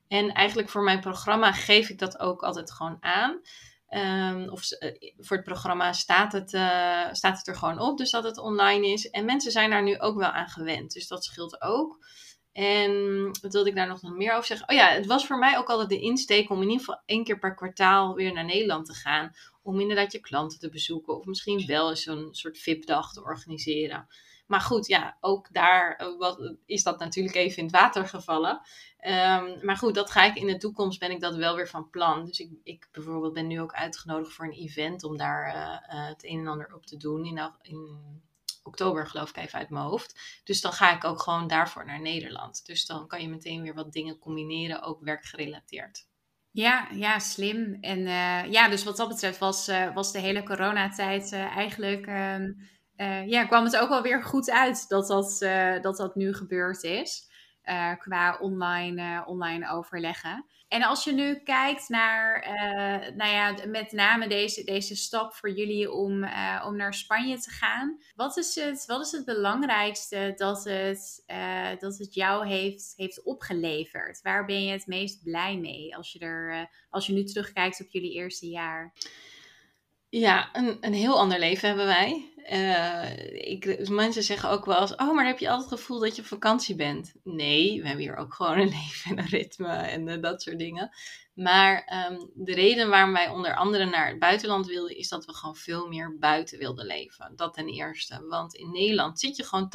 En eigenlijk voor mijn programma geef ik dat ook altijd gewoon aan. Um, of uh, voor het programma staat het, uh, staat het er gewoon op, dus dat het online is. En mensen zijn daar nu ook wel aan gewend, dus dat scheelt ook. En wat wilde ik daar nog meer over zeggen? Oh ja, het was voor mij ook altijd de insteek om in ieder geval één keer per kwartaal weer naar Nederland te gaan. Om inderdaad je klanten te bezoeken of misschien wel eens een soort VIP-dag te organiseren. Maar goed, ja, ook daar eh, wat, is dat natuurlijk even in het water gevallen. Um, maar goed, dat ga ik in de toekomst, ben ik dat wel weer van plan. Dus ik, ik bijvoorbeeld ben nu ook uitgenodigd voor een event om daar uh, uh, het een en ander op te doen. In, in oktober geloof ik even uit mijn hoofd. Dus dan ga ik ook gewoon daarvoor naar Nederland. Dus dan kan je meteen weer wat dingen combineren, ook werkgerelateerd. Ja, ja, slim. En ja, dus wat dat betreft was, was de hele coronatijd uh, eigenlijk uh, uh, ja, kwam het ook wel weer goed uit dat dat, uh, dat, dat nu gebeurd is. Uh, qua online, online overleggen. En als je nu kijkt naar, nou ja, met name deze, deze stap voor jullie om, om naar Spanje te gaan. Wat is het, wat is het belangrijkste dat het, dat het jou heeft, heeft opgeleverd? Waar ben je het meest blij mee als je, er, als je nu terugkijkt op jullie eerste jaar? Ja, een, een heel ander leven hebben wij. Uh, ik, mensen zeggen ook wel eens: Oh, maar heb je altijd het gevoel dat je op vakantie bent? Nee, we hebben hier ook gewoon een leven en een ritme en uh, dat soort dingen. Maar um, de reden waarom wij onder andere naar het buitenland wilden, is dat we gewoon veel meer buiten wilden leven. Dat ten eerste. Want in Nederland zit je gewoon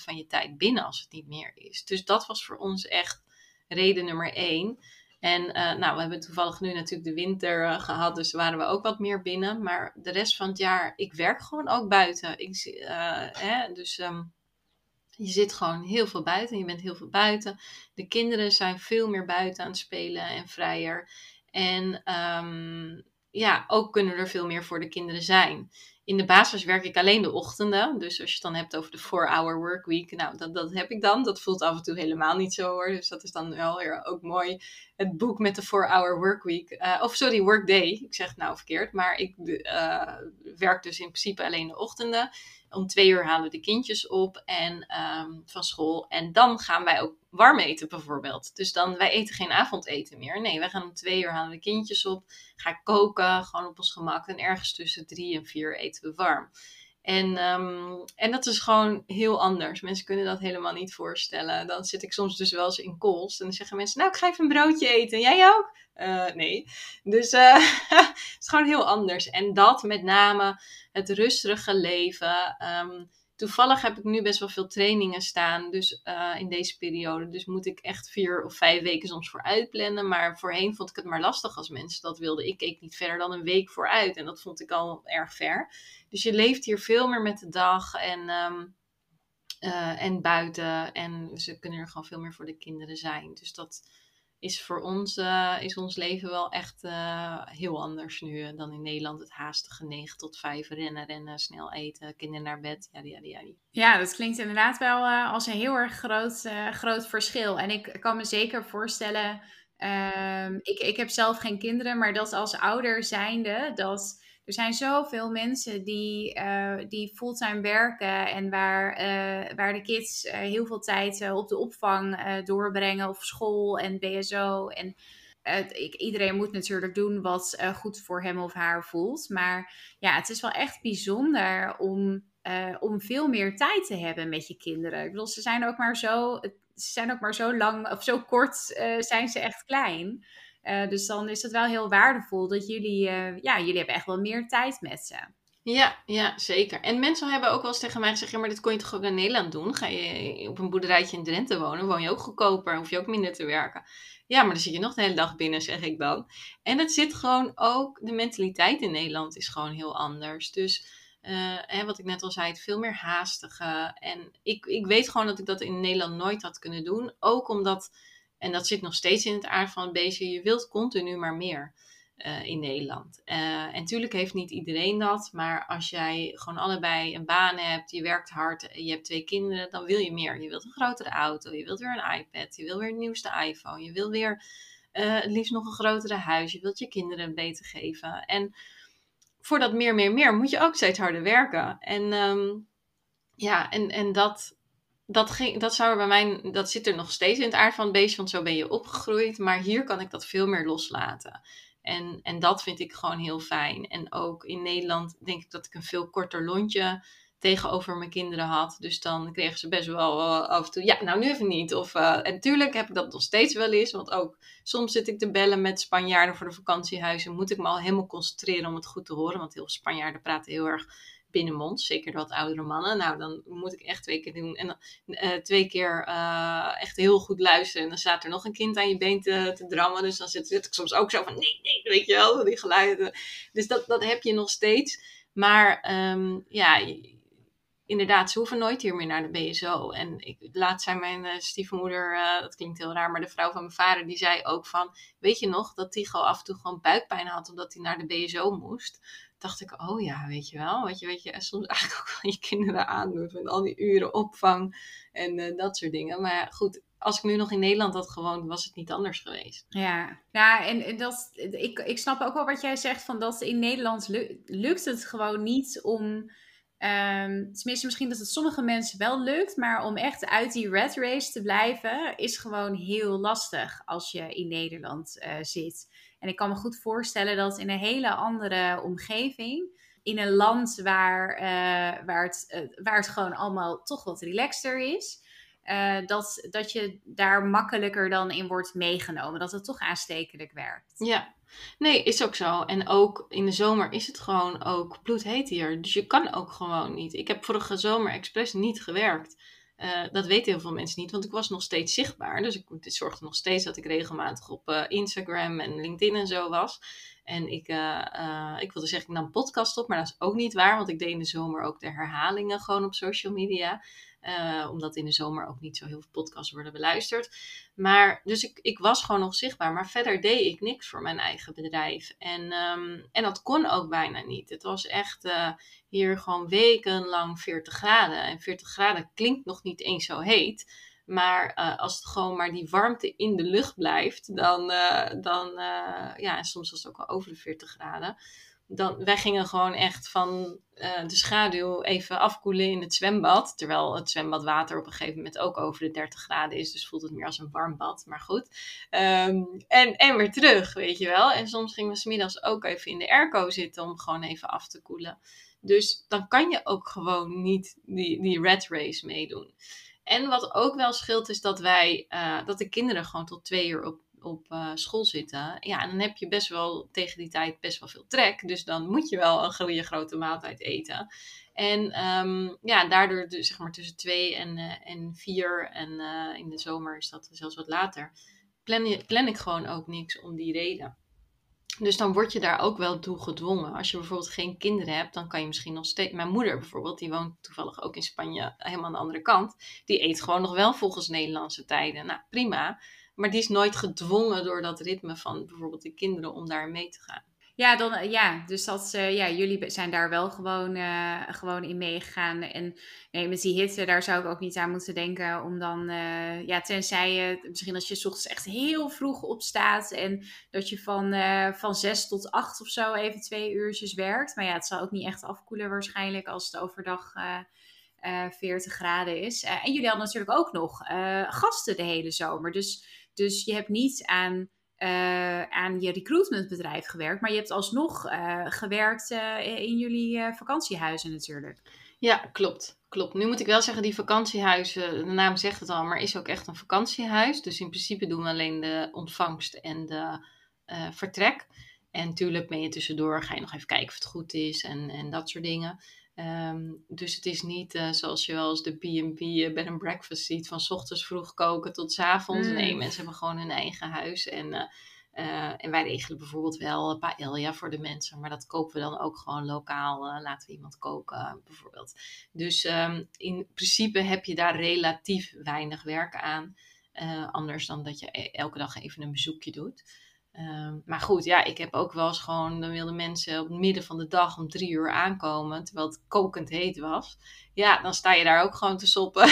80% van je tijd binnen als het niet meer is. Dus dat was voor ons echt reden nummer één. En uh, nou, we hebben toevallig nu natuurlijk de winter uh, gehad, dus waren we ook wat meer binnen. Maar de rest van het jaar, ik werk gewoon ook buiten. Ik, uh, hè, dus um, je zit gewoon heel veel buiten. Je bent heel veel buiten. De kinderen zijn veel meer buiten aan het spelen en vrijer. En um, ja, ook kunnen er veel meer voor de kinderen zijn in de basis werk ik alleen de ochtenden. Dus als je het dan hebt over de 4-hour workweek, nou, dat, dat heb ik dan. Dat voelt af en toe helemaal niet zo hoor. Dus dat is dan wel weer ook mooi. Het boek met de 4-hour workweek. Uh, of sorry, workday. Ik zeg het nou verkeerd. Maar ik uh, werk dus in principe alleen de ochtenden. Om twee uur halen we de kindjes op en, um, van school. En dan gaan wij ook warm eten bijvoorbeeld. Dus dan, wij eten geen avondeten meer. Nee, wij gaan om twee uur halen de kindjes op. Ga koken, gewoon op ons gemak. En ergens tussen drie en vier eten we warm. En, um, en dat is gewoon heel anders. Mensen kunnen dat helemaal niet voorstellen. Dan zit ik soms dus wel eens in calls. En dan zeggen mensen, nou ik ga even een broodje eten. Jij ook? Uh, nee. Dus uh, het is gewoon heel anders. En dat met name het rustige leven. Um, toevallig heb ik nu best wel veel trainingen staan. Dus uh, in deze periode. Dus moet ik echt vier of vijf weken soms vooruit plannen. Maar voorheen vond ik het maar lastig als mensen dat wilden. Ik keek niet verder dan een week vooruit. En dat vond ik al erg ver. Dus je leeft hier veel meer met de dag. En... Um, uh, en buiten. En ze kunnen er gewoon veel meer voor de kinderen zijn. Dus dat, is voor ons, uh, is ons leven wel echt uh, heel anders nu uh, dan in Nederland. Het haastige 9 tot 5 rennen, rennen, snel eten, kinderen naar bed. Ja, ja, ja. ja dat klinkt inderdaad wel als een heel erg groot, groot verschil. En ik kan me zeker voorstellen, ehm, ik, ik heb zelf geen kinderen, maar dat als ouder zijnde, dat er zijn zoveel mensen die, uh, die fulltime werken en waar, uh, waar de kids uh, heel veel tijd op de opvang doorbrengen of school en BSO. En ik, iedereen moet natuurlijk doen wat goed voor hem of haar voelt. Maar ja, het is wel echt bijzonder om, om veel meer tijd te hebben met je kinderen. Ik bedoel, ze zijn ook maar zo, ze zijn ook maar zo lang of zo kort zijn ze echt klein. Dus dan is het wel heel waardevol dat jullie, ja, jullie hebben echt wel meer tijd met ze. Ja, ja, zeker. En mensen hebben ook wel eens tegen mij gezegd: maar dit kon je toch ook in Nederland doen? Ga je op een boerderijtje in Drenthe wonen, woon je ook goedkoper, hoef je ook minder te werken. Ja, maar dan zit je nog de hele dag binnen, zeg ik dan. En het zit gewoon ook, de mentaliteit in Nederland is gewoon heel anders. Dus uh, hè, wat ik net al zei, het veel meer haastige. En ik, ik weet gewoon dat ik dat in Nederland nooit had kunnen doen. Ook omdat, en dat zit nog steeds in het aard van het beestje, je wilt continu maar meer. Uh, in Nederland. Uh, en natuurlijk heeft niet iedereen dat, maar als jij gewoon allebei een baan hebt, je werkt hard, je hebt twee kinderen, dan wil je meer. Je wilt een grotere auto, je wilt weer een iPad, je wilt weer een nieuwste iPhone, je wilt weer uh, het liefst nog een grotere huis, je wilt je kinderen beter geven. En voor dat meer, meer, meer moet je ook steeds harder werken. En um, ja, en, en dat, dat, ging, dat, zou bij mij, dat zit er nog steeds in het aard van het beestje, want zo ben je opgegroeid. Maar hier kan ik dat veel meer loslaten. En, en dat vind ik gewoon heel fijn. En ook in Nederland denk ik dat ik een veel korter lontje tegenover mijn kinderen had. Dus dan kregen ze best wel uh, af en toe, ja, nou nu even niet. Of, uh, en natuurlijk heb ik dat nog steeds wel eens. Want ook soms zit ik te bellen met Spanjaarden voor de vakantiehuizen. Moet ik me al helemaal concentreren om het goed te horen. Want heel veel Spanjaarden praten heel erg binnenmond. Zeker de wat oudere mannen. Nou, dan moet ik echt twee keer doen. En uh, twee keer uh, echt heel goed luisteren. En dan staat er nog een kind aan je been te, te drammen. Dus dan zit, ik soms ook zo van nee, nee, weet je wel. Die geluiden. Dus dat, dat heb je nog steeds. Maar um, ja, inderdaad, ze hoeven nooit hier meer naar de BSO. En ik, laatst zei mijn uh, stiefmoeder, dat klinkt heel raar, maar de vrouw van mijn vader, die zei ook van, weet je nog dat Tigo af en toe gewoon buikpijn had omdat hij naar de BSO moest? Dacht ik, oh ja, weet je wel. Wat je, weet je soms eigenlijk ook wel je kinderen aandoet. Met al die uren opvang en uh, dat soort dingen. Maar goed, als ik nu nog in Nederland had gewoond, was het niet anders geweest. Ja, ja en dat, ik, ik snap ook wel wat jij zegt. Van dat in Nederland lukt het gewoon niet om... Um, tenminste, misschien dat het sommige mensen wel lukt, maar om echt uit die red race te blijven, is gewoon heel lastig als je in Nederland uh, zit. En ik kan me goed voorstellen dat in een hele andere omgeving, in een land waar, uh, waar, het, uh, waar het gewoon allemaal toch wat relaxter is, uh, dat, dat je daar makkelijker dan in wordt meegenomen. Dat het toch aanstekelijk werkt. Ja, nee, is ook zo. En ook in de zomer is het gewoon ook bloedheet hier. Dus je kan ook gewoon niet. Ik heb vorige zomer expres niet gewerkt. Uh, dat weten heel veel mensen niet, want ik was nog steeds zichtbaar. Dus ik zorgde nog steeds dat ik regelmatig op uh, Instagram en LinkedIn en zo was. En ik, uh, ik wilde zeggen, ik nam podcast op, maar dat is ook niet waar, want ik deed in de zomer ook de herhalingen gewoon op social media. Uh, omdat in de zomer ook niet zo heel veel podcasts worden beluisterd. Maar dus ik, ik was gewoon nog zichtbaar. Maar verder deed ik niks voor mijn eigen bedrijf. En, um, en dat kon ook bijna niet. Het was echt uh, hier gewoon wekenlang 40 graden. En 40 graden klinkt nog niet eens zo heet. Maar uh, als het gewoon maar die warmte in de lucht blijft, dan, dan ja, en soms was het ook al over de 40 graden dan, wij gingen gewoon echt van uh, de schaduw even afkoelen in het zwembad. Terwijl het zwembadwater op een gegeven moment ook over de 30 graden is. Dus voelt het meer als een warm bad. Maar goed. Um, en, en weer terug, weet je wel. En soms gingen we smiddags ook even in de airco zitten om gewoon even af te koelen. Dus dan kan je ook gewoon niet die, die red race meedoen. En wat ook wel scheelt is dat wij, uh, dat de kinderen gewoon tot twee uur op op uh, school zitten. Ja, en dan heb je best wel tegen die tijd best wel veel trek. Dus dan moet je wel een goede grote maaltijd eten. En um, ja, daardoor dus, zeg maar tussen twee en, uh, en vier en uh, in de zomer is dat zelfs wat later. Plan, plan ik gewoon ook niks om die reden. Dus dan word je daar ook wel toe gedwongen. Als je bijvoorbeeld geen kinderen hebt, dan kan je misschien nog steeds. Mijn moeder bijvoorbeeld, die woont toevallig ook in Spanje, helemaal aan de andere kant. Die eet gewoon nog wel volgens Nederlandse tijden. Nou, prima. Maar die is nooit gedwongen door dat ritme van bijvoorbeeld de kinderen om daar mee te gaan. Ja, dan, ja dus dat, uh, ja, jullie zijn daar wel gewoon, uh, gewoon in meegegaan. En nee, met die hitte, daar zou ik ook niet aan moeten denken. Om dan, uh, ja, tenzij je, misschien als je s ochtends echt heel vroeg opstaat. En dat je van, van zes tot acht of zo even twee uurtjes werkt. Maar ja, het zal ook niet echt afkoelen waarschijnlijk als het overdag 40 graden is. en jullie hadden natuurlijk ook nog gasten de hele zomer. Dus dus je hebt niet aan, uh, aan je recruitmentbedrijf gewerkt, maar je hebt alsnog uh, gewerkt uh, in jullie vakantiehuizen natuurlijk. Ja, klopt. Klopt. Nu moet ik wel zeggen, die vakantiehuizen, de naam zegt het al, maar is ook echt een vakantiehuis. Dus in principe doen we alleen de ontvangst en de vertrek. En natuurlijk ben je tussendoor, ga je nog even kijken of het goed is en, en dat soort dingen. Ehm, dus het is niet uh, zoals je wel eens de B&B uh, bed and breakfast ziet, van s ochtends vroeg koken tot s avonds. Mm. Nee, mensen hebben gewoon hun eigen huis. En, uh, en wij regelen bijvoorbeeld wel paella voor de mensen, maar dat kopen we dan ook gewoon lokaal. laten we iemand koken bijvoorbeeld. Dus um, in principe heb je daar relatief weinig werk aan. anders dan dat je e-, elke dag even een bezoekje doet. Ehm, maar goed, ja, ik heb ook wel eens gewoon, dan wilden mensen op het midden van de dag om drie uur aankomen, terwijl het kokend heet was. Ja, dan sta je daar ook gewoon te soppen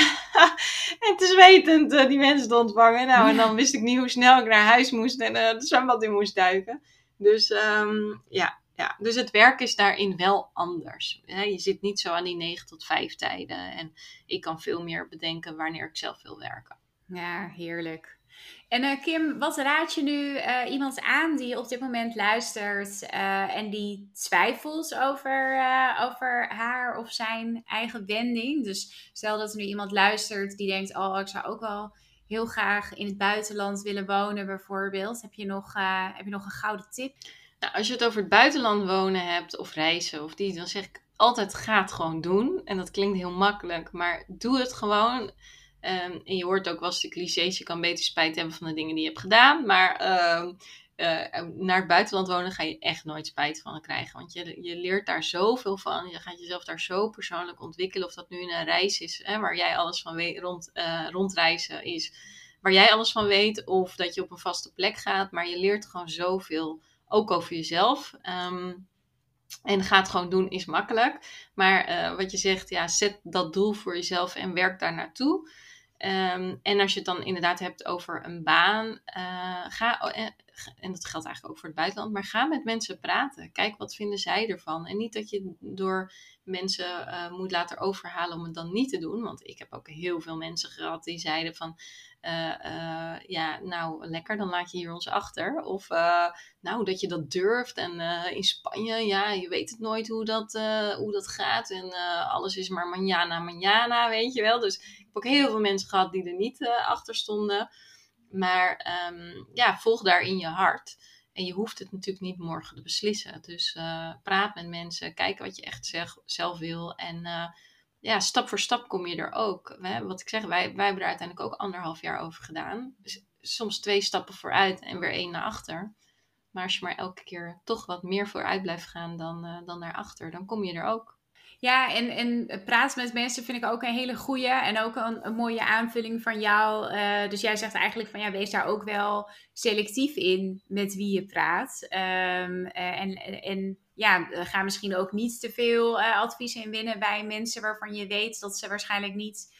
en te zwetend uh, die mensen te ontvangen. Nou, en dan wist ik niet hoe snel ik naar huis moest en uh, het zwembad in moest duiken. Dus um, ja, ja, dus het werk is daarin wel anders. je zit niet zo aan die 9 tot 5 tijden. En ik kan veel meer bedenken wanneer ik zelf wil werken. Ja, heerlijk. En uh, Kim, wat raad je nu uh, iemand aan die op dit moment luistert uh, en die twijfelt over, over haar of zijn eigen wending? Dus stel dat er nu iemand luistert die denkt, oh, ik zou ook wel heel graag in het buitenland willen wonen bijvoorbeeld. Heb je nog, heb je nog een gouden tip? Nou, als je het over het buitenland wonen hebt of reizen of die, dan zeg ik altijd ga het gewoon doen. En dat klinkt heel makkelijk, maar doe het gewoon Ehm, en je hoort ook wel eens de clichés, je kan beter spijt hebben van de dingen die je hebt gedaan. Maar ehm, eh, naar het buitenland wonen ga je echt nooit spijt van krijgen. Want je, je leert daar zoveel van. Je gaat jezelf daar zo persoonlijk ontwikkelen. Of dat nu een reis is, hè, waar jij alles van weet, rond, uh, rondreizen is. Waar jij alles van weet. Of dat je op een vaste plek gaat. Maar je leert gewoon zoveel, ook over jezelf. Um, en ga het gewoon doen is makkelijk. Maar uh, wat je zegt, ja, zet dat doel voor jezelf en werk daar naartoe. Um, en als je het dan inderdaad hebt over een baan, uh, ga, oh, en dat geldt eigenlijk ook voor het buitenland, maar ga met mensen praten. Kijk wat vinden zij ervan. En niet dat je door mensen uh, moet laten overhalen om het dan niet te doen. Want ik heb ook heel veel mensen gehad die zeiden van, ja, nou lekker, dan laat je hier ons achter. Of nou, dat je dat durft. En in Spanje, ja, je weet het nooit hoe dat, hoe dat gaat. En alles is maar manjana, manjana, weet je wel. Dus heb ook heel veel mensen gehad die er niet achter stonden. Maar um, ja, volg daarin je hart. En je hoeft het natuurlijk niet morgen te beslissen. Dus uh, praat met mensen, kijk wat je echt zelf wil. En uh, ja, stap voor stap kom je er ook. Hè? Wat ik zeg, wij, wij hebben er uiteindelijk ook anderhalf jaar over gedaan. Soms twee stappen vooruit en weer één naar achter. Maar als je maar elke keer toch wat meer vooruit blijft gaan dan, uh, dan naar achter, dan kom je er ook. Ja, en, en praten met mensen vind ik ook een hele goede en ook een, mooie aanvulling van jou. Uh, dus jij zegt eigenlijk van ja, wees daar ook wel selectief in met wie je praat. Um, uh, en, en ja, ga misschien ook niet te veel uh, advies in winnen bij mensen waarvan je weet dat ze waarschijnlijk niet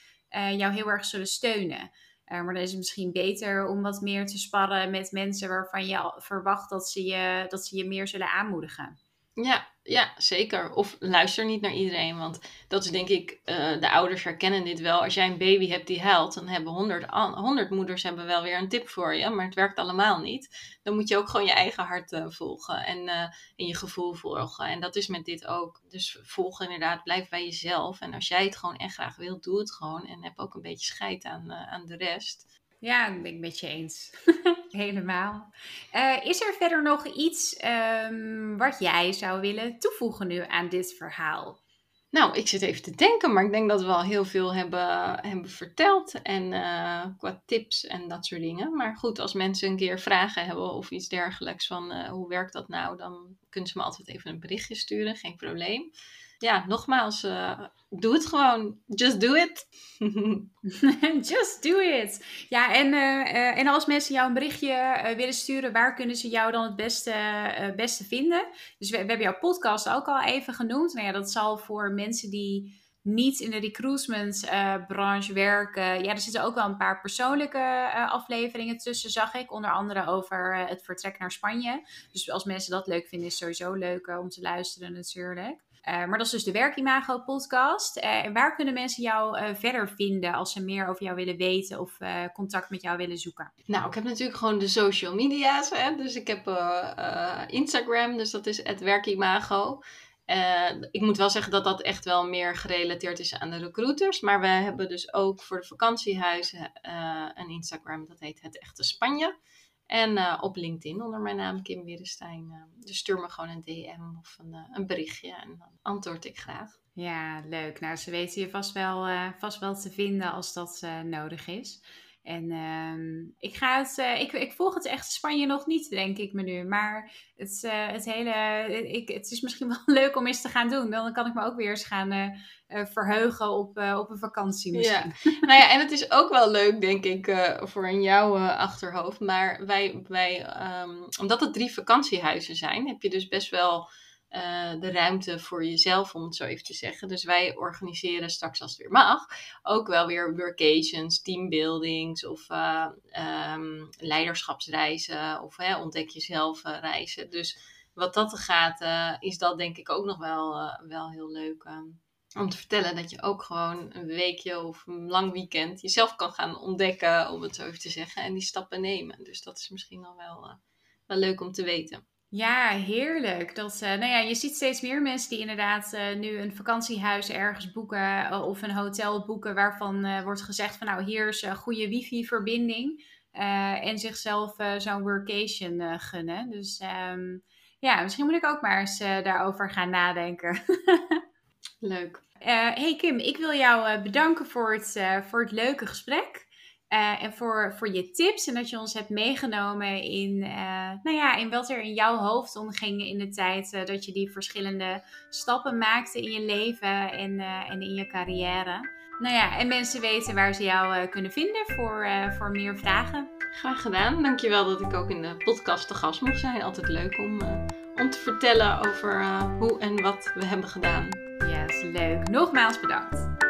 jou heel erg zullen steunen. maar dan is het misschien beter om wat meer te sparren met mensen waarvan je verwacht dat ze je, dat ze je meer zullen aanmoedigen. Ja, ja, zeker. Of luister niet naar iedereen. Want dat is denk ik, uh, de ouders herkennen dit wel. Als jij een baby hebt die huilt, dan hebben honderd, honderd moeders hebben wel weer een tip voor je. Maar het werkt allemaal niet. Dan moet je ook gewoon je eigen hart uh, volgen en, uh, en je gevoel volgen. En dat is met dit ook. Dus volg inderdaad, blijf bij jezelf. En als jij het gewoon echt graag wilt, doe het gewoon. En heb ook een beetje scheid aan, aan de rest. Ja, dat ben ik met je eens. Helemaal. Uh, is er verder nog iets um, wat jij zou willen toevoegen nu aan dit verhaal? Nou, ik zit even te denken, maar ik denk dat we al heel veel hebben, hebben verteld. En uh, qua tips en dat soort dingen. Maar goed, als mensen een keer vragen hebben of iets dergelijks van uh, hoe werkt dat nou, dan kunnen ze me altijd even een berichtje sturen, geen probleem ja, nogmaals, uh, doe het gewoon. Just do it. Just do it. Ja, en, uh, en als mensen jou een berichtje willen sturen, waar kunnen ze jou dan het beste, beste vinden? Dus we, hebben jouw podcast ook al even genoemd. Nou ja, dat zal voor mensen die niet in de recruitment-branche werken. Ja, er zitten ook wel een paar persoonlijke afleveringen tussen, zag ik. Onder andere over het vertrek naar Spanje. Dus als mensen dat leuk vinden, is sowieso leuk om te luisteren natuurlijk. Uh, maar dat is dus de Werkimago podcast. Uh, en waar kunnen mensen jou uh, verder vinden als ze meer over jou willen weten of contact met jou willen zoeken? Nou, ik heb natuurlijk gewoon de social media's. Hè? Dus ik heb Instagram, dus dat is het Werkimago. ik moet wel zeggen dat dat echt wel meer gerelateerd is aan de recruiters. Maar we hebben dus ook voor de vakantiehuizen een Instagram, dat heet Het Echte Spanje. En uh, op LinkedIn onder mijn naam Kim Werenstein. Uh, dus stuur me gewoon een DM of een, uh, een berichtje en dan antwoord ik graag. Ja, leuk. Nou, ze weten je vast wel, vast wel te vinden als dat nodig is. En uh, ik, ga het, uh, ik, ik volg het echt Spanje nog niet, denk ik me nu. Maar het, uh, het hele, ik, het is misschien wel leuk om eens te gaan doen. Dan kan ik me ook weer eens gaan verheugen op, op een vakantie misschien. Ja. nou ja, en het is ook wel leuk, denk ik, voor in jouw achterhoofd. Maar wij, wij um, omdat het drie vakantiehuizen zijn, heb je dus best wel uh, de ruimte voor jezelf, om het zo even te zeggen. Dus wij organiseren straks als het weer mag, ook wel weer workations, teambuildings of uh, um, leiderschapsreizen of ontdek jezelf uh, reizen. Dus wat dat gaat, is dat denk ik ook nog wel, wel heel leuk. Um, om te vertellen dat je ook gewoon een weekje of een lang weekend jezelf kan gaan ontdekken, om het zo even te zeggen, en die stappen nemen. Dus dat is misschien al wel, wel leuk om te weten. Ja, heerlijk. Dat, uh, nou ja, je ziet steeds meer mensen die inderdaad uh, nu een vakantiehuis ergens boeken uh, of een hotel boeken waarvan wordt gezegd van nou hier is een goede wifi-verbinding en zichzelf zo'n workation gunnen. Dus um, ja, misschien moet ik ook maar eens daarover gaan nadenken. Leuk. hey Kim, ik wil jou bedanken voor het, voor het leuke gesprek. Uh, en voor, voor je tips en dat je ons hebt meegenomen in, uh, nou ja, in wat er in jouw hoofd omging in de tijd uh, dat je die verschillende stappen maakte in je leven en, en in je carrière. Nou ja, en mensen weten waar ze jou kunnen vinden voor, voor meer vragen. Graag gedaan. Dankjewel dat ik ook in de podcast te gast mocht zijn. Altijd leuk om, om te vertellen over hoe en wat we hebben gedaan. Ja, yes, leuk. Nogmaals bedankt.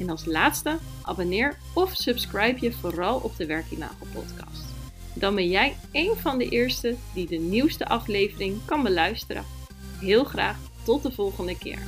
En als laatste, abonneer of subscribe je vooral op de Werkimago podcast. Dan ben jij een van de eerste die de nieuwste aflevering kan beluisteren. Heel graag tot de volgende keer.